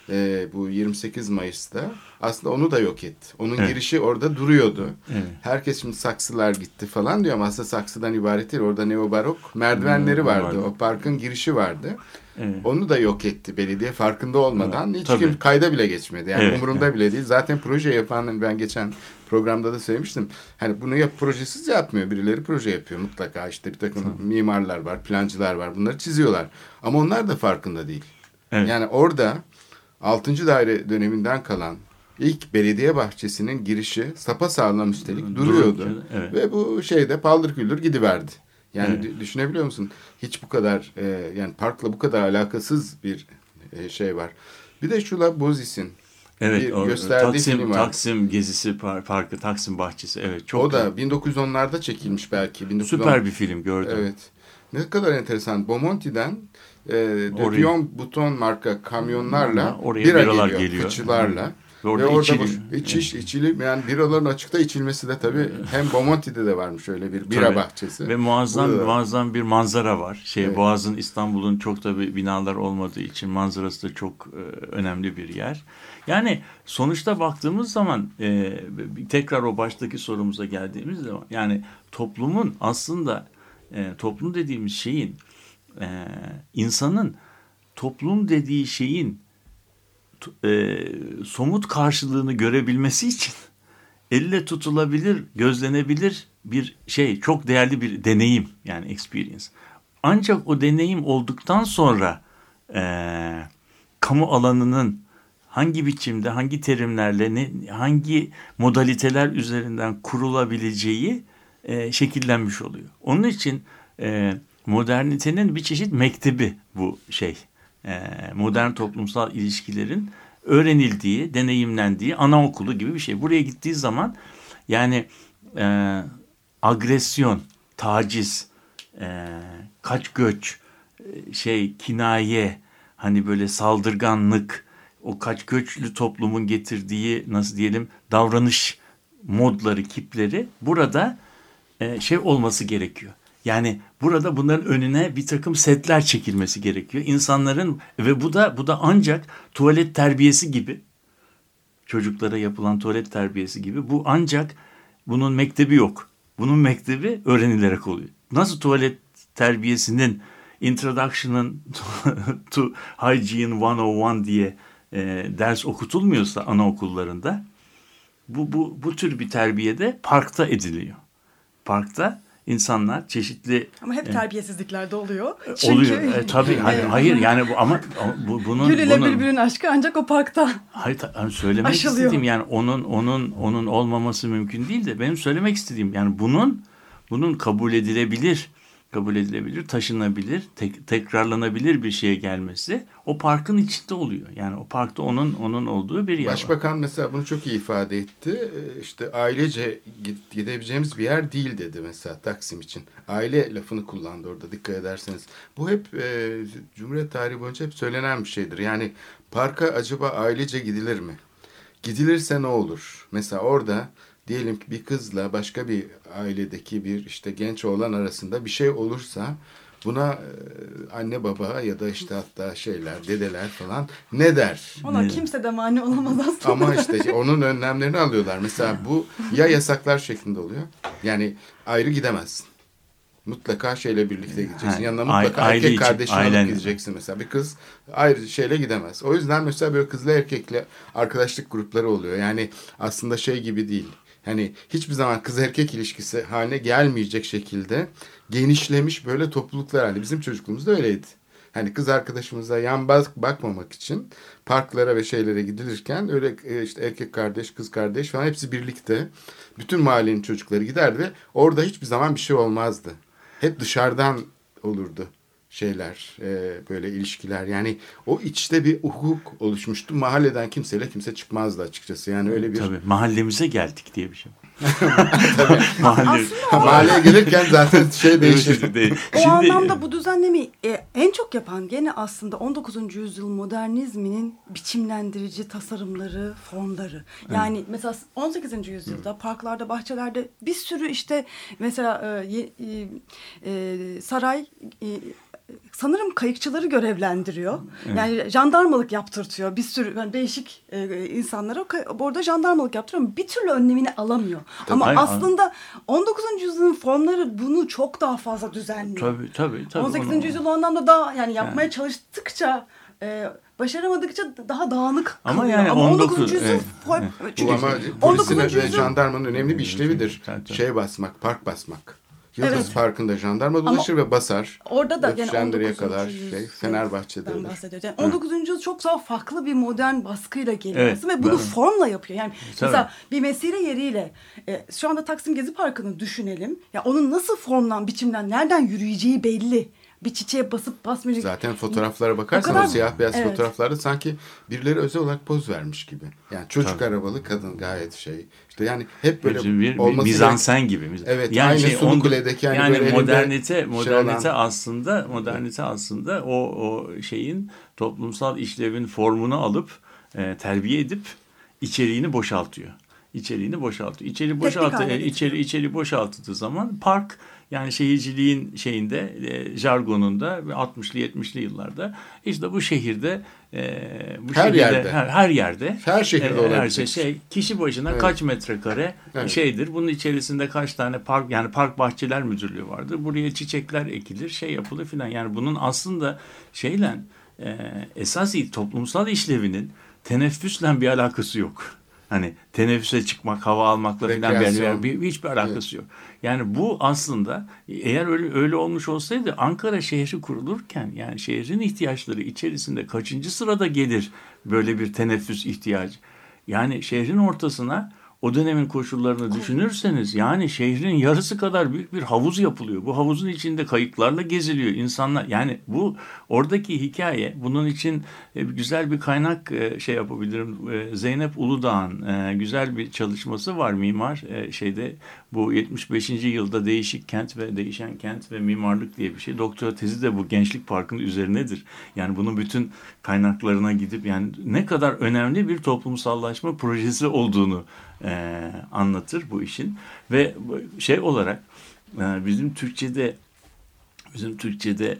e, bu 28 Mayıs'ta aslında onu da yok etti. Onun Evet. girişi orada duruyordu. Evet. Herkes şimdi saksılar gitti falan diyor ama aslında saksıdan ibaret değil. Orada neobarok merdivenleri Hmm, vardı. vardı. O parkın girişi vardı. Evet. Onu da yok etti belediye farkında olmadan. Hiç tabii. kim kayda bile geçmedi. Yani Evet, umurunda bile değil. Zaten proje yapan ben geçen programda da söylemiştim. Hani bunu yap projesiz yapmıyor. Birileri proje yapıyor mutlaka. İşte bir takım mimarlar var, plancılar var. Bunları çiziyorlar. Ama onlar da farkında değil. Evet. Yani orada 6. daire döneminden kalan ilk belediye bahçesinin girişi sapasağlam üstelik duruyordu. Evet. Ve bu şeyde paldır küldür gidiverdi. Yani Evet. dü- düşünebiliyor musun? Hiç bu kadar e, yani parkla bu kadar alakasız bir e, şey var. Bir de şu La Bozis'in Evet, bir o, gösterdiği Taksim, film var. Taksim gezisi par- parkı, Taksim bahçesi. Evet, çok o da 1910'larda çekilmiş belki. 1910 süper bir film gördüm. Evet. Ne kadar enteresan. Bomonti'den e, De Oraya- Dion Buton marka kamyonlarla Oraya bira biralar geliyor, geliyor. fıçılarla. Ve orada Ve orada içili. bu- içiş, içili yani biraların açıkta içilmesi de tabii hem Bomonti'de de varmış öyle bir bira Tabii. bahçesi. Ve muazzam Burada da- muazzam bir manzara var. Şey Evet. Boğaz'ın İstanbul'un çok da bir binalar olmadığı için manzarası da çok e, önemli bir yer. Yani sonuçta baktığımız zaman e, tekrar o baştaki sorumuza geldiğimiz zaman yani toplumun aslında e, toplum dediğimiz şeyin e, insanın toplum dediği şeyin e, somut karşılığını görebilmesi için elle tutulabilir, gözlenebilir bir şey, çok değerli bir deneyim yani experience. Ancak o deneyim olduktan sonra eee, kamu alanının hangi biçimde, hangi terimlerle, ne, hangi modaliteler üzerinden kurulabileceği eee, şekillenmiş oluyor. Onun için eee, modernitenin bir çeşit mektebi bu şey. Eee, modern toplumsal ilişkilerin öğrenildiği, deneyimlendiği anaokulu gibi bir şey. Buraya gittiği zaman yani e, agresyon, taciz, e, kaç göç, e, şey kinaye, hani böyle saldırganlık, o kaç göçlü toplumun getirdiği nasıl diyelim davranış modları, kipleri burada e, şey olması gerekiyor. Yani burada bunların önüne bir takım setler çekilmesi gerekiyor. İnsanların ve bu da bu da ancak tuvalet terbiyesi gibi çocuklara yapılan tuvalet terbiyesi gibi bu ancak bunun mektebi yok. Bunun mektebi öğrenilerek oluyor. Nasıl tuvalet terbiyesinin Introduction'ın to Hygiene 101 diye e, ders okutulmuyorsa anaokullarında bu, bu, bu tür bir terbiyede parkta ediliyor. Parkta insanlar çeşitli Ama hep e, terbiyesizliklerde oluyor. Çünkü oluyor. E, tabii hayır, hayır yani bu ama bu, bunun Gül ile bunun, birbirinin aşkı ancak o parkta. Hayır ta- söylemek Aşılıyor. istediğim yani onun onun onun olmaması mümkün değil de benim söylemek istediğim yani bunun bunun kabul edilebilir kabul edilebilir, taşınabilir, tek, tekrarlanabilir bir şeye gelmesi o parkın içinde oluyor. Yani o parkta onun onun olduğu bir yer var. Başbakan mesela bunu çok iyi ifade etti. Ee, İşte ailece gid- gidebileceğimiz bir yer değil dedi mesela Taksim için. Aile lafını kullandı orada dikkat ederseniz. Bu hep e, Cumhuriyet tarihi boyunca hep söylenen bir şeydir. Yani parka acaba ailece gidilir mi? Gidilirse ne olur? Mesela orada diyelim ki bir kızla başka bir ailedeki bir işte genç oğlan arasında bir şey olursa buna e, anne baba ya da işte hatta şeyler dedeler falan ne der? Ona Ne? kimse de mani olamaz aslında. Ama işte onun önlemlerini alıyorlar. Mesela bu ya yasaklar şeklinde oluyor. Yani ayrı gidemezsin. Mutlaka şeyle birlikte gideceksin. Ha, Yanına mutlaka aile erkek için, kardeşini ailen- alıp gideceksin mesela. Bir kız ayrı şeyle gidemez. O yüzden mesela böyle kızla erkekle arkadaşlık grupları oluyor. Yani aslında şey gibi değil. Hani hiçbir zaman kız erkek ilişkisi haline gelmeyecek şekilde genişlemiş böyle topluluklar hani bizim çocukluğumuzda öyleydi. Hani kız arkadaşımıza yan bak bakmamak için parklara ve şeylere gidilirken öyle e, işte erkek kardeş, kız kardeş falan hepsi birlikte bütün mahallenin çocukları giderdi ve orada hiçbir zaman bir şey olmazdı. Hep dışarıdan olurdu şeyler, e, böyle ilişkiler. Yani o içte bir hukuk oluşmuştu. Mahalleden kimseyle kimse çıkmazdı açıkçası. Yani öyle bir Tabii mahallemize geldik diye bir şey. Mahalle, mahalleye gelirken zaten şey değişir. Değil. O Şimdi- anlamda bu düzenlemeyi e, en çok yapan gene aslında 19. yüzyıl modernizminin biçimlendirici tasarımları, formları. Yani mesela 18. yüzyılda parklarda, bahçelerde bir sürü işte mesela e, e, e, saray e, sanırım kayıkçıları görevlendiriyor. Yani jandarmalık yaptırtıyor. Bir sürü yani değişik e, insanlara orada jandarmalık yaptırıyor ama bir türlü önlemini alamıyor. ama Hayır, aslında 19. yüzyılın formları bunu çok daha fazla düzenliyor. Tabii tabii. tabii 18. onu- yüzyıl o anlamda daha yani yapmaya çalıştıkça e, başaramadıkça daha dağınık Ama kalıyor. yani ama 19. 19 yüzyıl evet, evet. çünkü ama 19. polisin ve yüzyıl jandarmanın önemli bir işlevidir. Tabii, tabii. Şey basmak, park basmak. Yıldız Evet. Parkı'nda jandarma dolaşır ve basar. Orada da gene 19. kadar şey, Fenerbahçe'de olur. Yani 19. yüzyıl çok daha farklı bir modern baskıyla geliyor Evet, ve bunu ben- formla yapıyor. Yani Tabii. mesela bir mesire yeriyle e, şu anda Taksim Gezi Parkı'nı düşünelim. Ya onun nasıl formdan, biçimden, nereden yürüyeceği belli. Bir çiçeğe basıp basmayacak. Zaten fotoğraflara bakarsan O kadar- siyah beyaz Evet. fotoğraflarda sanki birileri özel olarak poz vermiş gibi. Yani çocuk arabalı kadın gayet şey. İşte yani hep böyle bir, bir, olması mizansen gibi. Miz- Evet, aynı Sulu on- Kule'deki hani yani böyle elinde modernite şey modernite olan- aslında modernite aslında o o şeyin toplumsal işlevin formunu alıp e, terbiye edip içeriğini boşaltıyor. İçeriğini boşaltıyor. İçeri boşaltı e, içeri içeri boşaltıldığı zaman park yani şehirciliğin şeyinde e, jargonunda 60'lı 70'li yıllarda işte bu şehirde e, bu Her şehirde yerde. her, her yerde Her şehirde her olabilecek. şey, şey kişi başına Evet. kaç metrekare Evet. şeydir. Bunun içerisinde kaç tane park yani park bahçeler müdürlüğü vardır. Buraya çiçekler ekilir, şey yapılır filan. Yani bunun aslında şeyle e, esas toplumsal işlevinin teneffüsle bir alakası yok. Hani teneffüse çıkmak, hava almakla filan bir, bir, bir- hiçbir alakası yok. Yani bu aslında eğer öyle öyle olmuş olsaydı Ankara şehri kurulurken yani şehrin ihtiyaçları içerisinde kaçıncı sırada gelir böyle bir teneffüs ihtiyacı? Yani şehrin ortasına o dönemin koşullarını düşünürseniz yani şehrin yarısı kadar büyük bir havuz yapılıyor. Bu havuzun içinde kayıklarla geziliyor insanlar. Yani bu oradaki hikaye bunun için e, güzel bir kaynak e, şey yapabilirim. E, Zeynep Uludağ'ın güzel bir çalışması var mimar şeyde bu 75. yılda değişik kent ve değişen kent ve mimarlık diye bir şey. Doktora tezi de bu Gençlik Parkı'nın üzerinedir. Yani bunun bütün kaynaklarına gidip yani ne kadar önemli bir toplumsallaşma projesi olduğunu e, anlatır bu işin. Ve şey olarak e, bizim Türkçe'de bizim Türkçe'de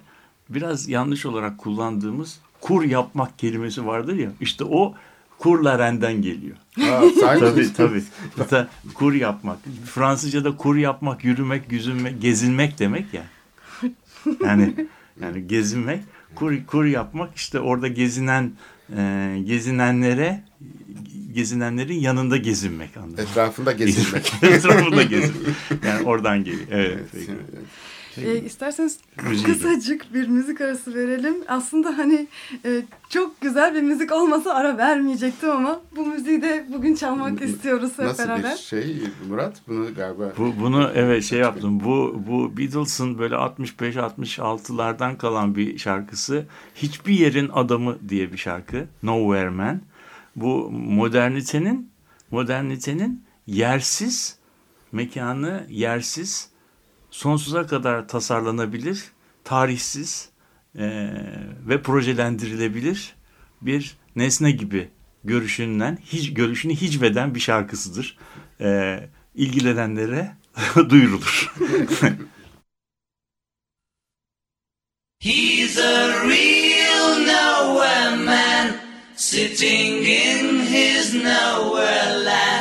biraz yanlış olarak kullandığımız kur yapmak kelimesi vardır ya işte o kurlarenden geliyor. Ha, tabii tabii. Hatta kur yapmak. Fransızca'da kur yapmak, yürümek, yüzünmek, gezinmek demek ya. Yani yani gezinmek, kur kur yapmak işte orada gezinen e, gezinenlere gezinenlerin yanında gezinmek anlamında. Etrafında gezinmek. Etrafında gezinmek. Yani oradan geliyor. Evet. peki. E, isterseniz Müziği. kısacık bir müzik arası verelim. Aslında hani e, çok güzel bir müzik olmasa ara vermeyecektim ama bu müziği de bugün çalmak istiyoruz hep Nasıl beraber. bir şey Murat? Bunu galiba Bu, bunu evet şey yaptım. Bu bu Beatles'ın böyle 65-66'lardan kalan bir şarkısı. Hiçbir yerin adamı diye bir şarkı. Nowhere Man. Bu modernitenin modernitenin yersiz mekanı yersiz sonsuza kadar tasarlanabilir, tarihsiz e, ve projelendirilebilir bir nesne gibi görüşünden hiç görüşünü hicveden bir şarkısıdır. E, ilgilenenlere duyurulur. He's a real nowhere man, sitting in his nowhere land,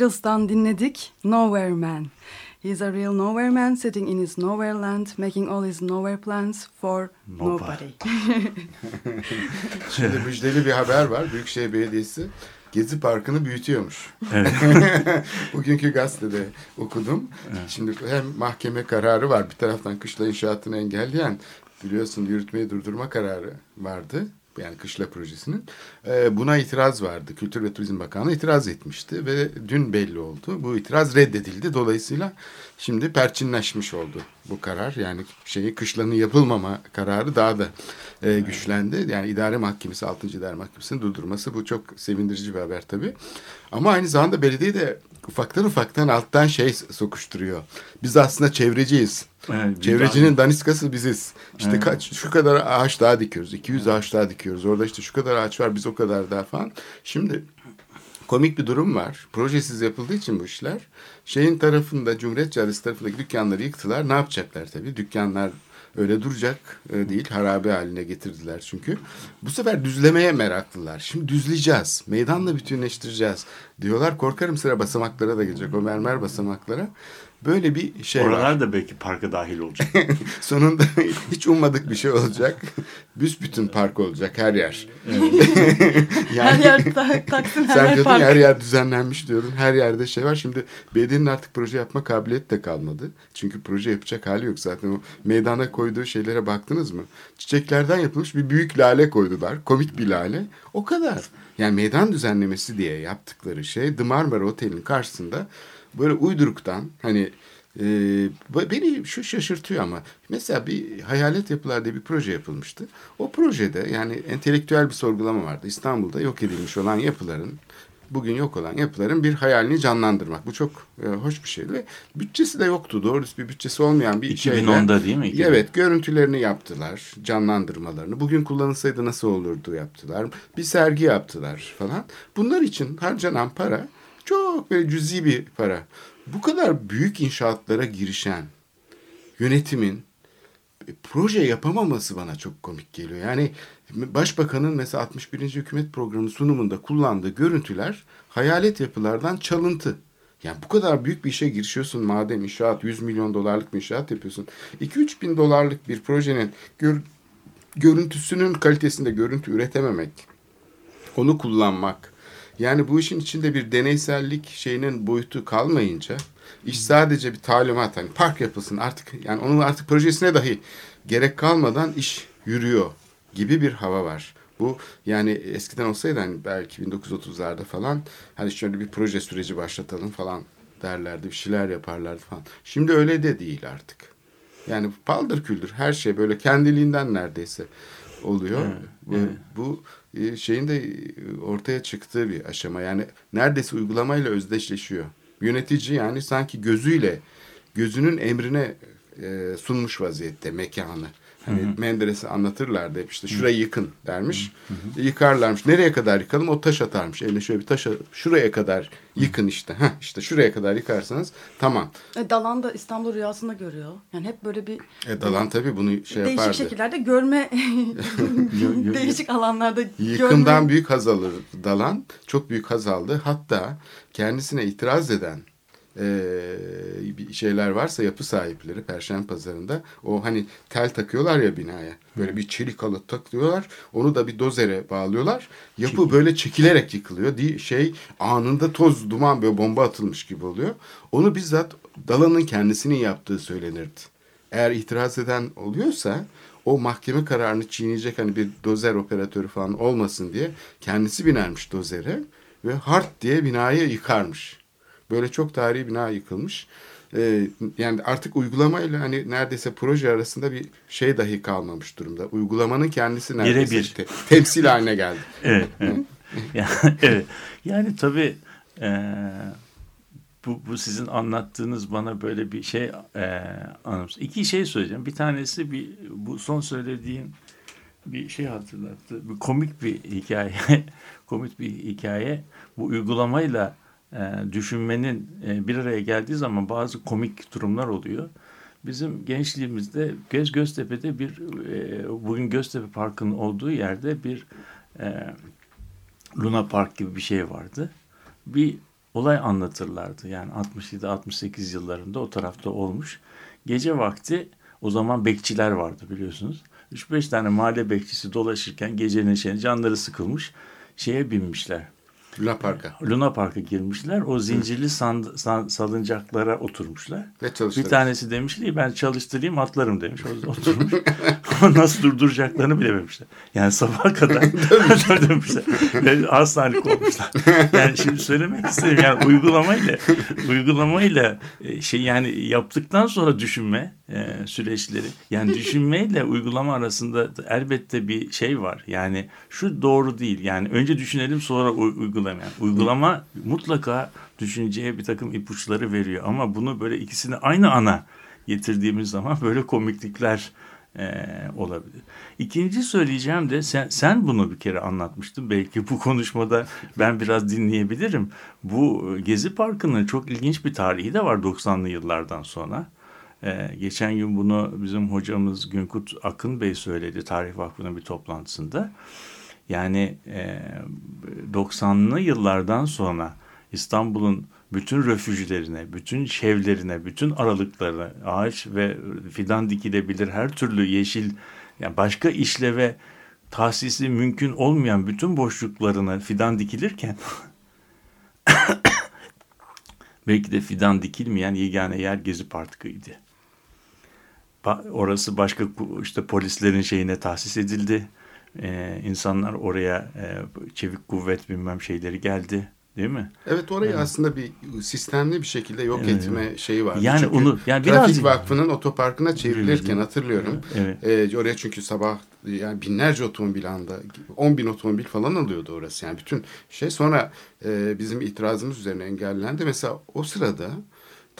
Beatles'tan dinledik Nowhere Man. He's a real nowhere man sitting in his nowhere land making all his nowhere plans for nobody. Şimdi müjdeli bir haber var. Büyükşehir Belediyesi Gezi Parkı'nı büyütüyormuş. Bugünkü gazetede okudum. Şimdi hem mahkeme kararı var. Bir taraftan kışla inşaatını engelleyen biliyorsun yürütmeyi durdurma kararı vardı. Yani Kışla projesinin. E, buna itiraz vardı. Kültür ve Turizm Bakanlığı itiraz etmişti ve dün belli oldu. Bu itiraz reddedildi. Dolayısıyla şimdi perçinleşmiş oldu bu karar. Yani şeyi kışlanın yapılmama kararı daha da e, güçlendi. Yani idare mahkemesi, 6. idare mahkemesinin durdurması bu çok sevindirici bir haber tabii. Ama aynı zamanda belediye de ufaktan ufaktan alttan şey sokuşturuyor. Biz aslında çevreciyiz. Evet, Çevrecinin daniskası biziz. İşte Evet. kaç şu kadar ağaç daha dikiyoruz. 200 ağaç daha dikiyoruz. Orada işte şu kadar ağaç var biz o kadar daha falan. Şimdi komik bir durum var. Projesiz yapıldığı için bu işler. Şeyin tarafında Cumhuriyet Caddesi tarafındaki dükkanları yıktılar. Ne yapacaklar tabii? Dükkanlar öyle duracak e, değil. Harabe haline getirdiler çünkü. Bu sefer düzlemeye meraklılar. Şimdi düzleyeceğiz. Meydanla bütünleştireceğiz diyorlar. Korkarım sıra basamaklara da gelecek. O mermer basamaklara. Böyle bir şey var. Oralar da belki parka dahil olacak. Sonunda hiç ummadık bir şey olacak. Büsbütün park olacak her yer. Her yer ta- Taksim, her sen yer park. her yer düzenlenmiş diyordun. Her yerde şey var. Şimdi belediyenin artık proje yapma kabiliyeti de kalmadı. Çünkü proje yapacak hali yok zaten. O meydana koyduğu şeylere baktınız mı? Çiçeklerden yapılmış bir büyük lale koydular. Komik bir lale. O kadar. Yani meydan düzenlemesi diye yaptıkları şey The Marmara Otel'in karşısında böyle uyduruktan hani e, beni şu şaşırtıyor ama mesela bir hayalet yapılar diye bir proje yapılmıştı. O projede yani entelektüel bir sorgulama vardı. İstanbul'da yok edilmiş olan yapıların bugün yok olan yapıların bir hayalini canlandırmak. Bu çok e, hoş bir şeydi ve bütçesi de yoktu. Doğru düz bir bütçesi olmayan bir şeyle. 2010'da değil mi? 2010. Evet görüntülerini yaptılar, canlandırmalarını. Bugün kullanılsaydı nasıl olurdu yaptılar. Bir sergi yaptılar falan. Bunlar için harcanan para çok böyle cüzi bir para. Bu kadar büyük inşaatlara girişen yönetimin e, proje yapamaması bana çok komik geliyor. Yani başbakanın mesela 61. hükümet programı sunumunda kullandığı görüntüler hayalet yapılardan çalıntı. Yani bu kadar büyük bir işe girişiyorsun madem inşaat 100 milyon dolarlık bir inşaat yapıyorsun. 2-3 bin dolarlık bir projenin gör, görüntüsünün kalitesinde görüntü üretememek, onu kullanmak. Yani bu işin içinde bir deneysellik şeyinin boyutu kalmayınca iş sadece bir talimat hani park yapılsın artık yani onun artık projesine dahi gerek kalmadan iş yürüyor gibi bir hava var. Bu yani eskiden olsaydı hani belki 1930'larda falan hani şöyle bir proje süreci başlatalım falan derlerdi bir şeyler yaparlardı falan. Şimdi öyle de değil artık. Yani paldır küldür her şey böyle kendiliğinden neredeyse oluyor. bu, bu e, şeyin de e, ortaya çıktığı bir aşama. Yani neredeyse uygulamayla özdeşleşiyor. Yönetici yani sanki gözüyle gözünün emrine e, sunmuş vaziyette mekanı. Hani Menderes'i anlatırlardı hep işte şurayı yıkın dermiş. Yıkarlarmış. Nereye kadar yıkalım? O taş atarmış. Eline şöyle bir taş at- şuraya kadar yıkın işte. Heh, işte şuraya kadar yıkarsanız tamam. E, Dalan da İstanbul rüyasında görüyor. Yani hep böyle bir E, Dalan tabii bunu şey değişik yapardı. şekillerde görme, değişik alanlarda Yıkımdan görme. büyük haz alır Dalan. Çok büyük haz aldı. Hatta kendisine itiraz eden bir şeyler varsa yapı sahipleri Perşembe Pazarı'nda o hani tel takıyorlar ya binaya. Böyle bir çelik halı takıyorlar. Onu da bir dozere bağlıyorlar. Yapı böyle çekilerek yıkılıyor. Di- Şey anında toz, duman böyle bomba atılmış gibi oluyor. Onu bizzat Dalan'ın kendisinin yaptığı söylenirdi. Eğer itiraz eden oluyorsa o mahkeme kararını çiğneyecek hani bir dozer operatörü falan olmasın diye kendisi binermiş dozere ve hart diye binayı yıkarmış. Böyle çok tarihi bina yıkılmış. Ee, yani artık uygulamayla hani neredeyse proje arasında bir şey dahi kalmamış durumda. Uygulamanın kendisi neredeyse Birebir. te- temsil haline geldi. Evet. evet. yani, evet. Yani tabii e, bu, bu sizin anlattığınız bana böyle bir şey e, anımsız. İki şey söyleyeceğim. Bir tanesi bir bu son söylediğim bir şey hatırlattı. Bir komik bir hikaye. komik bir hikaye. Bu uygulamayla e, düşünmenin e, bir araya geldiği zaman bazı komik durumlar oluyor. Bizim gençliğimizde Göz Göztepe'de bir e, bugün Göztepe Parkı'nın olduğu yerde bir e, Luna Park gibi bir şey vardı. Bir olay anlatırlardı. Yani 67-68 yıllarında o tarafta olmuş. Gece vakti o zaman bekçiler vardı biliyorsunuz. 3-5 tane mahalle bekçisi dolaşırken gecenin şeyine canları sıkılmış. Şeye binmişler. Luna Park'a Luna Park'a girmişler. O zincirli sand- san- salıncaklara oturmuşlar. ve Bir tanesi demiş ki ben çalıştırayım atlarım demiş. O oturmuş. Ama nasıl durduracaklarını bilememişler. Yani sabaha kadar durdurmuşlar. Ve hastanelik olmuşlar. Yani şimdi söylemek istedim. Yani uygulamayla uygulamayla e, şey yani yaptıktan sonra düşünme e, süreçleri. Yani düşünmeyle uygulama arasında da elbette bir şey var. Yani şu doğru değil. Yani önce düşünelim sonra u- uygulama. Mutlaka düşünceye bir takım ipuçları veriyor. Ama bunu böyle ikisini aynı ana getirdiğimiz zaman böyle komiklikler e, olabilir. İkinci söyleyeceğim de sen, sen bunu bir kere anlatmıştın. Belki bu konuşmada ben biraz dinleyebilirim. Bu Gezi Parkı'nın çok ilginç bir tarihi de var 90'lı yıllardan sonra. E, geçen gün bunu bizim hocamız Günkut Akın Bey söyledi Tarih Vakfı'nın bir toplantısında. Yani e, 90'lı yıllardan sonra İstanbul'un bütün refüjlerine, bütün şevlerine, bütün aralıklarına ağaç ve fidan dikilebilir her türlü yeşil yani başka işleve tahsisi mümkün olmayan bütün boşluklarına fidan dikilirken belki de fidan dikilmeyen yegane yer Gezi Parkı'ydı. Orası başka işte polislerin şeyine tahsis edildi. Ee, insanlar oraya e, çevik kuvvet bilmem şeyleri geldi. Değil mi? Evet orayı Evet. aslında bir sistemli bir şekilde yok Evet, etme şeyi var. Yani Çünkü onu- yani Trafik biraz- Vakfı'nın otoparkına çevrilirken hatırlıyorum. Evet. Ee, oraya çünkü sabah yani binlerce otomobil anda 10 bin otomobil falan alıyordu orası. Yani bütün şey sonra e, bizim itirazımız üzerine engellendi. Mesela o sırada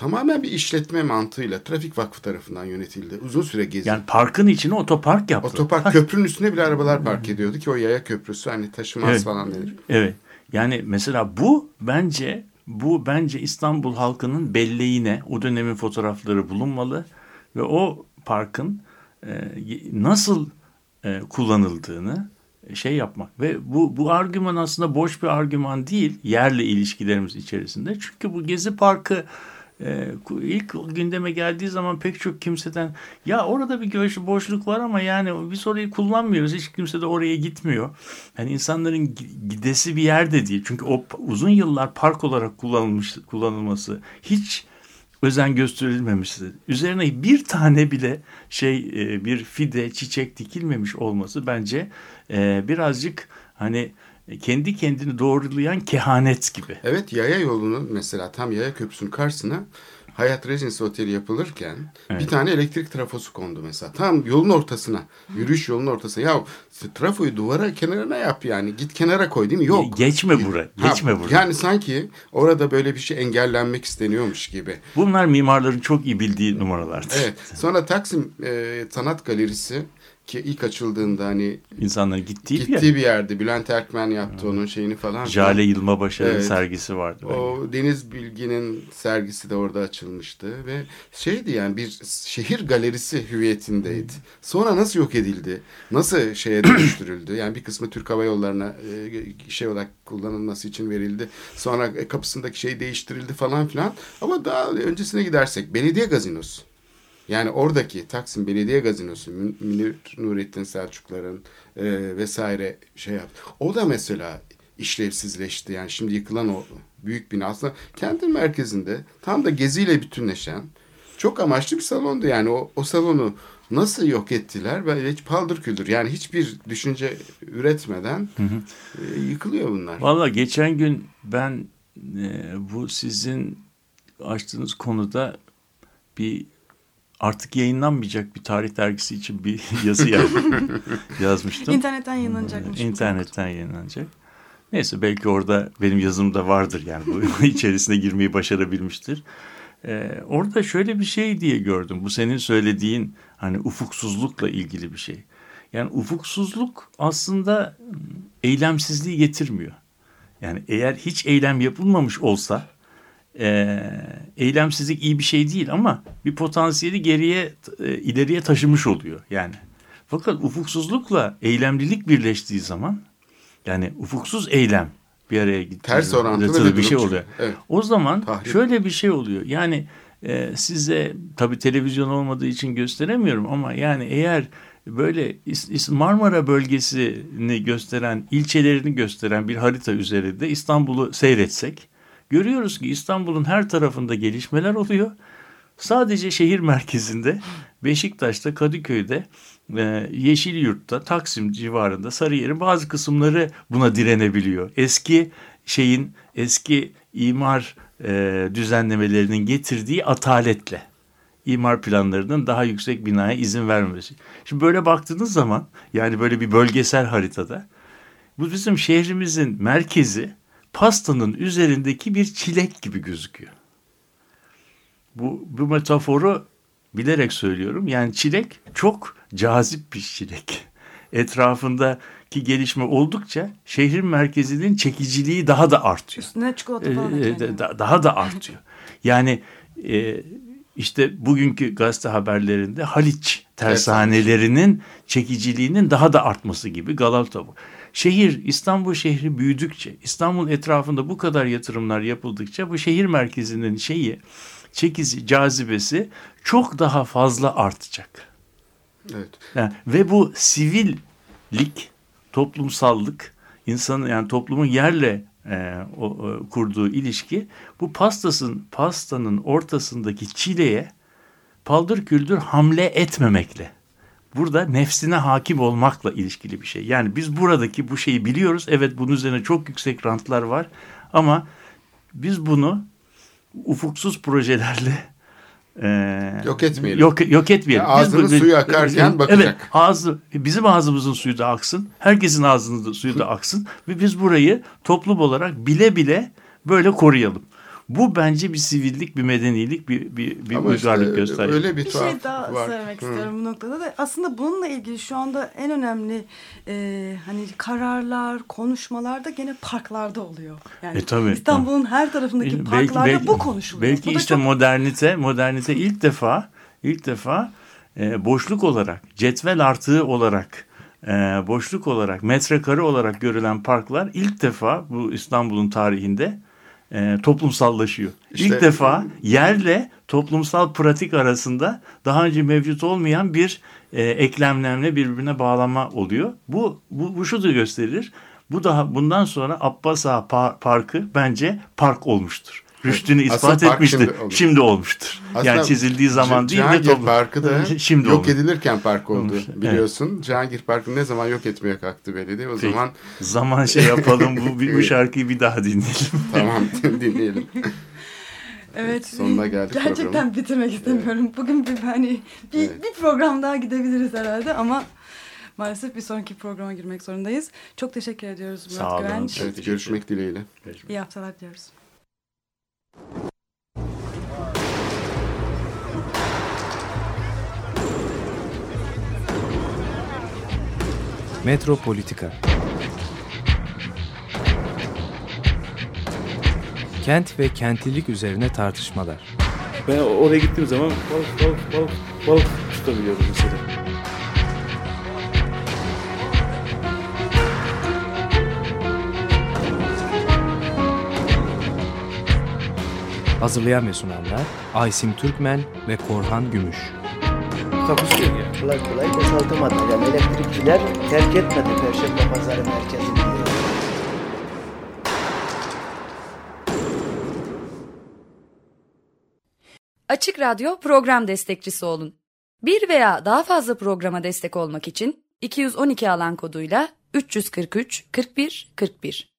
tamamen bir işletme mantığıyla Trafik Vakfı tarafından yönetildi. Uzun süre gezi. Yani parkın içine otopark yaptı. Otopark köprünün üstüne bile arabalar park ediyordu ki o yaya köprüsü hani taşımaz Evet. falan denir. Evet. Yani mesela bu bence bu bence İstanbul halkının belleğine o dönemin fotoğrafları bulunmalı ve o parkın e, nasıl e, kullanıldığını şey yapmak ve bu bu argüman aslında boş bir argüman değil yerle ilişkilerimiz içerisinde çünkü bu Gezi Parkı ilk gündeme geldiği zaman pek çok kimseden ya orada bir göç boşluk var ama yani biz orayı kullanmıyoruz hiç kimse de oraya gitmiyor. Yani insanların gi- gidesi bir yerde değil çünkü o uzun yıllar park olarak kullanılmış kullanılması hiç özen gösterilmemişti. Üzerine bir tane bile şey e, bir fide çiçek dikilmemiş olması bence e, birazcık hani kendi kendini doğrulayan kehanet gibi. Evet yaya yolunun mesela tam yaya köprüsünün karşısına Hayat Regency Oteli yapılırken Evet. bir tane elektrik trafosu kondu mesela. Tam yolun ortasına, yürüyüş yolunun ortasına. Ya trafoyu duvara kenarına yap yani. Git kenara koy değil mi? Yok. Geçme bura, Ha, geçme bura. Yani sanki orada böyle bir şey engellenmek isteniyormuş gibi. Bunlar mimarların çok iyi bildiği numaralardır. Evet. Sonra Taksim e, Sanat Galerisi ki ilk açıldığında hani İnsanların gittiği, bir gittiği yer. bir yerde. Bülent Erkmen yaptı onun şeyini falan. Jale Yılmabaşar'ın Evet. sergisi vardı. O Deniz Bilgin'in sergisi de orada açılmıştı ve şeydi yani bir şehir galerisi hüviyetindeydi. Sonra nasıl yok edildi? Nasıl şeye dönüştürüldü? Yani bir kısmı Türk Hava Yolları'na e, şey olarak kullanılması için verildi. Sonra e, kapısındaki şey değiştirildi falan filan. Ama daha öncesine gidersek belediye gazinosu. Yani oradaki Taksim Belediye Gazinosu, Mün- Münir Nurettin Selçukların e, vesaire şey yaptı. O da mesela işlevsizleşti. Yani şimdi yıkılan o büyük bina aslında kentin merkezinde tam da geziyle bütünleşen çok amaçlı bir salondu. Yani o, o salonu nasıl yok ettiler? Böyle hiç paldır küldür. Yani hiçbir düşünce üretmeden e, yıkılıyor bunlar. Valla geçen gün ben e, bu sizin açtığınız konuda bir artık yayınlanmayacak bir tarih dergisi için bir yazı yaz- yazmıştım. İnternetten yayınlanacakmış. İnternetten yayınlanacak. Neyse belki orada benim yazım da vardır yani bu içerisine girmeyi başarabilmiştir. Ee, orada şöyle bir şey diye gördüm. Bu senin söylediğin hani ufuksuzlukla ilgili bir şey. Yani ufuksuzluk aslında eylemsizliği getirmiyor. Yani eğer hiç eylem yapılmamış olsa e, eylemsizlik iyi bir şey değil ama bir potansiyeli geriye e, ileriye taşımış oluyor yani. Fakat ufuksuzlukla eylemlilik birleştiği zaman yani ufuksuz eylem bir araya gittiği Ters orantılı bir bir şey oluyor. Evet. O zaman Tahrip. şöyle bir şey oluyor. Yani e, size tabii televizyon olmadığı için gösteremiyorum ama yani eğer böyle Marmara bölgesini gösteren, ilçelerini gösteren bir harita üzerinde İstanbul'u seyretsek görüyoruz ki İstanbul'un her tarafında gelişmeler oluyor. Sadece şehir merkezinde Beşiktaş'ta, Kadıköy'de, e, Yeşilyurt'ta, Taksim civarında, Sarıyer'in bazı kısımları buna direnebiliyor. Eski şeyin, eski imar e, düzenlemelerinin getirdiği ataletle imar planlarının daha yüksek binaya izin vermemesi. Şimdi böyle baktığınız zaman yani böyle bir bölgesel haritada bu bizim şehrimizin merkezi pastanın üzerindeki bir çilek gibi gözüküyor. Bu, bu metaforu bilerek söylüyorum. Yani çilek çok cazip bir çilek. Etrafındaki gelişme oldukça şehrin merkezinin çekiciliği daha da artıyor. Üstüne çikolata falan Ee, ekleniyor. da- daha da artıyor. Yani e, işte bugünkü gazete haberlerinde Haliç tersanelerinin çekiciliğinin daha da artması gibi Galata bu. Şehir İstanbul şehri büyüdükçe İstanbul etrafında bu kadar yatırımlar yapıldıkça bu şehir merkezinin şeyi çekici cazibesi çok daha fazla artacak. Evet. Yani, ve bu sivillik, toplumsallık, insanın yani toplumun yerle e, o, o, kurduğu ilişki bu pastasın pastanın ortasındaki çileye paldır küldür hamle etmemekle. Burada nefsine hakim olmakla ilişkili bir şey. Yani biz buradaki bu şeyi biliyoruz. Evet bunun üzerine çok yüksek rantlar var. Ama biz bunu ufuksuz projelerle e, Yok etmeyelim. Yok, yok etmeyelim. Ya ağzının Biz suyu akarken bakacak. Evet, ağzı, bizim ağzımızın suyu da aksın. Herkesin ağzının suyu da aksın. Ve biz burayı toplum olarak bile bile böyle koruyalım. Bu bence bir sivillik, bir medenilik, bir, bir, bir Ama işte uygarlık gösteriyor. öyle bir Bir şey daha var. söylemek Hı. istiyorum bu noktada da aslında bununla ilgili şu anda en önemli e, hani kararlar, konuşmalar da gene parklarda oluyor. Yani E, tabii. İstanbul'un her tarafındaki parklarda bu konuşuluyor. Belki Bu işte çok- modernite, modernite ilk defa, ilk defa e, boşluk olarak, cetvel artığı olarak, e, boşluk olarak, metrekare olarak görülen parklar ilk defa bu İstanbul'un tarihinde e, toplumsallaşıyor. İşte- ilk defa yerle toplumsal pratik arasında daha önce mevcut olmayan bir e, eklemlemle birbirine bağlama oluyor. Bu, bu, bu şu da gösterir. Bu daha bundan sonra Abbas Ağa Pa- Parkı bence park olmuştur. Rüştünü Aslında ispat park etmiştir. şimdi Şimdi, olmuş. olmuştur. Aslında yani çizildiği zaman değil de Cihangir toplum- Parkı da şimdi yok olmuş. edilirken park oldu Olmuş, evet. biliyorsun. Cihangir Parkı ne zaman yok etmeye kalktı belediye o Peki. zaman Zaman şey yapalım bu, bu şarkıyı bir daha dinleyelim. tamam dinleyelim. Evet. Sonuna geldik Gerçekten programın. bitirmek istemiyorum. Bugün bir hani bir, Evet. bir program daha gidebiliriz herhalde ama maalesef bir sonraki programa girmek zorundayız. Çok teşekkür ediyoruz Murat Sağ olun. Güvenç. Evet görüşmek dileğiyle. İyi haftalar diliyoruz. Metropolitika Kent ve kentlilik üzerine tartışmalar. Ben oraya gittiğim zaman balık balık balık balık tutabiliyorum mesela. Hazırlayan ve sunanlar Aysim Türkmen ve Korhan Gümüş. Takusu kolay kolay boşaltamadı. Yani elektrikçiler terk etmedi Perşembe Pazarı merkezini. Açık Radyo program destekçisi olun. Bir veya daha fazla programa destek olmak için 212 alan koduyla 343 41 41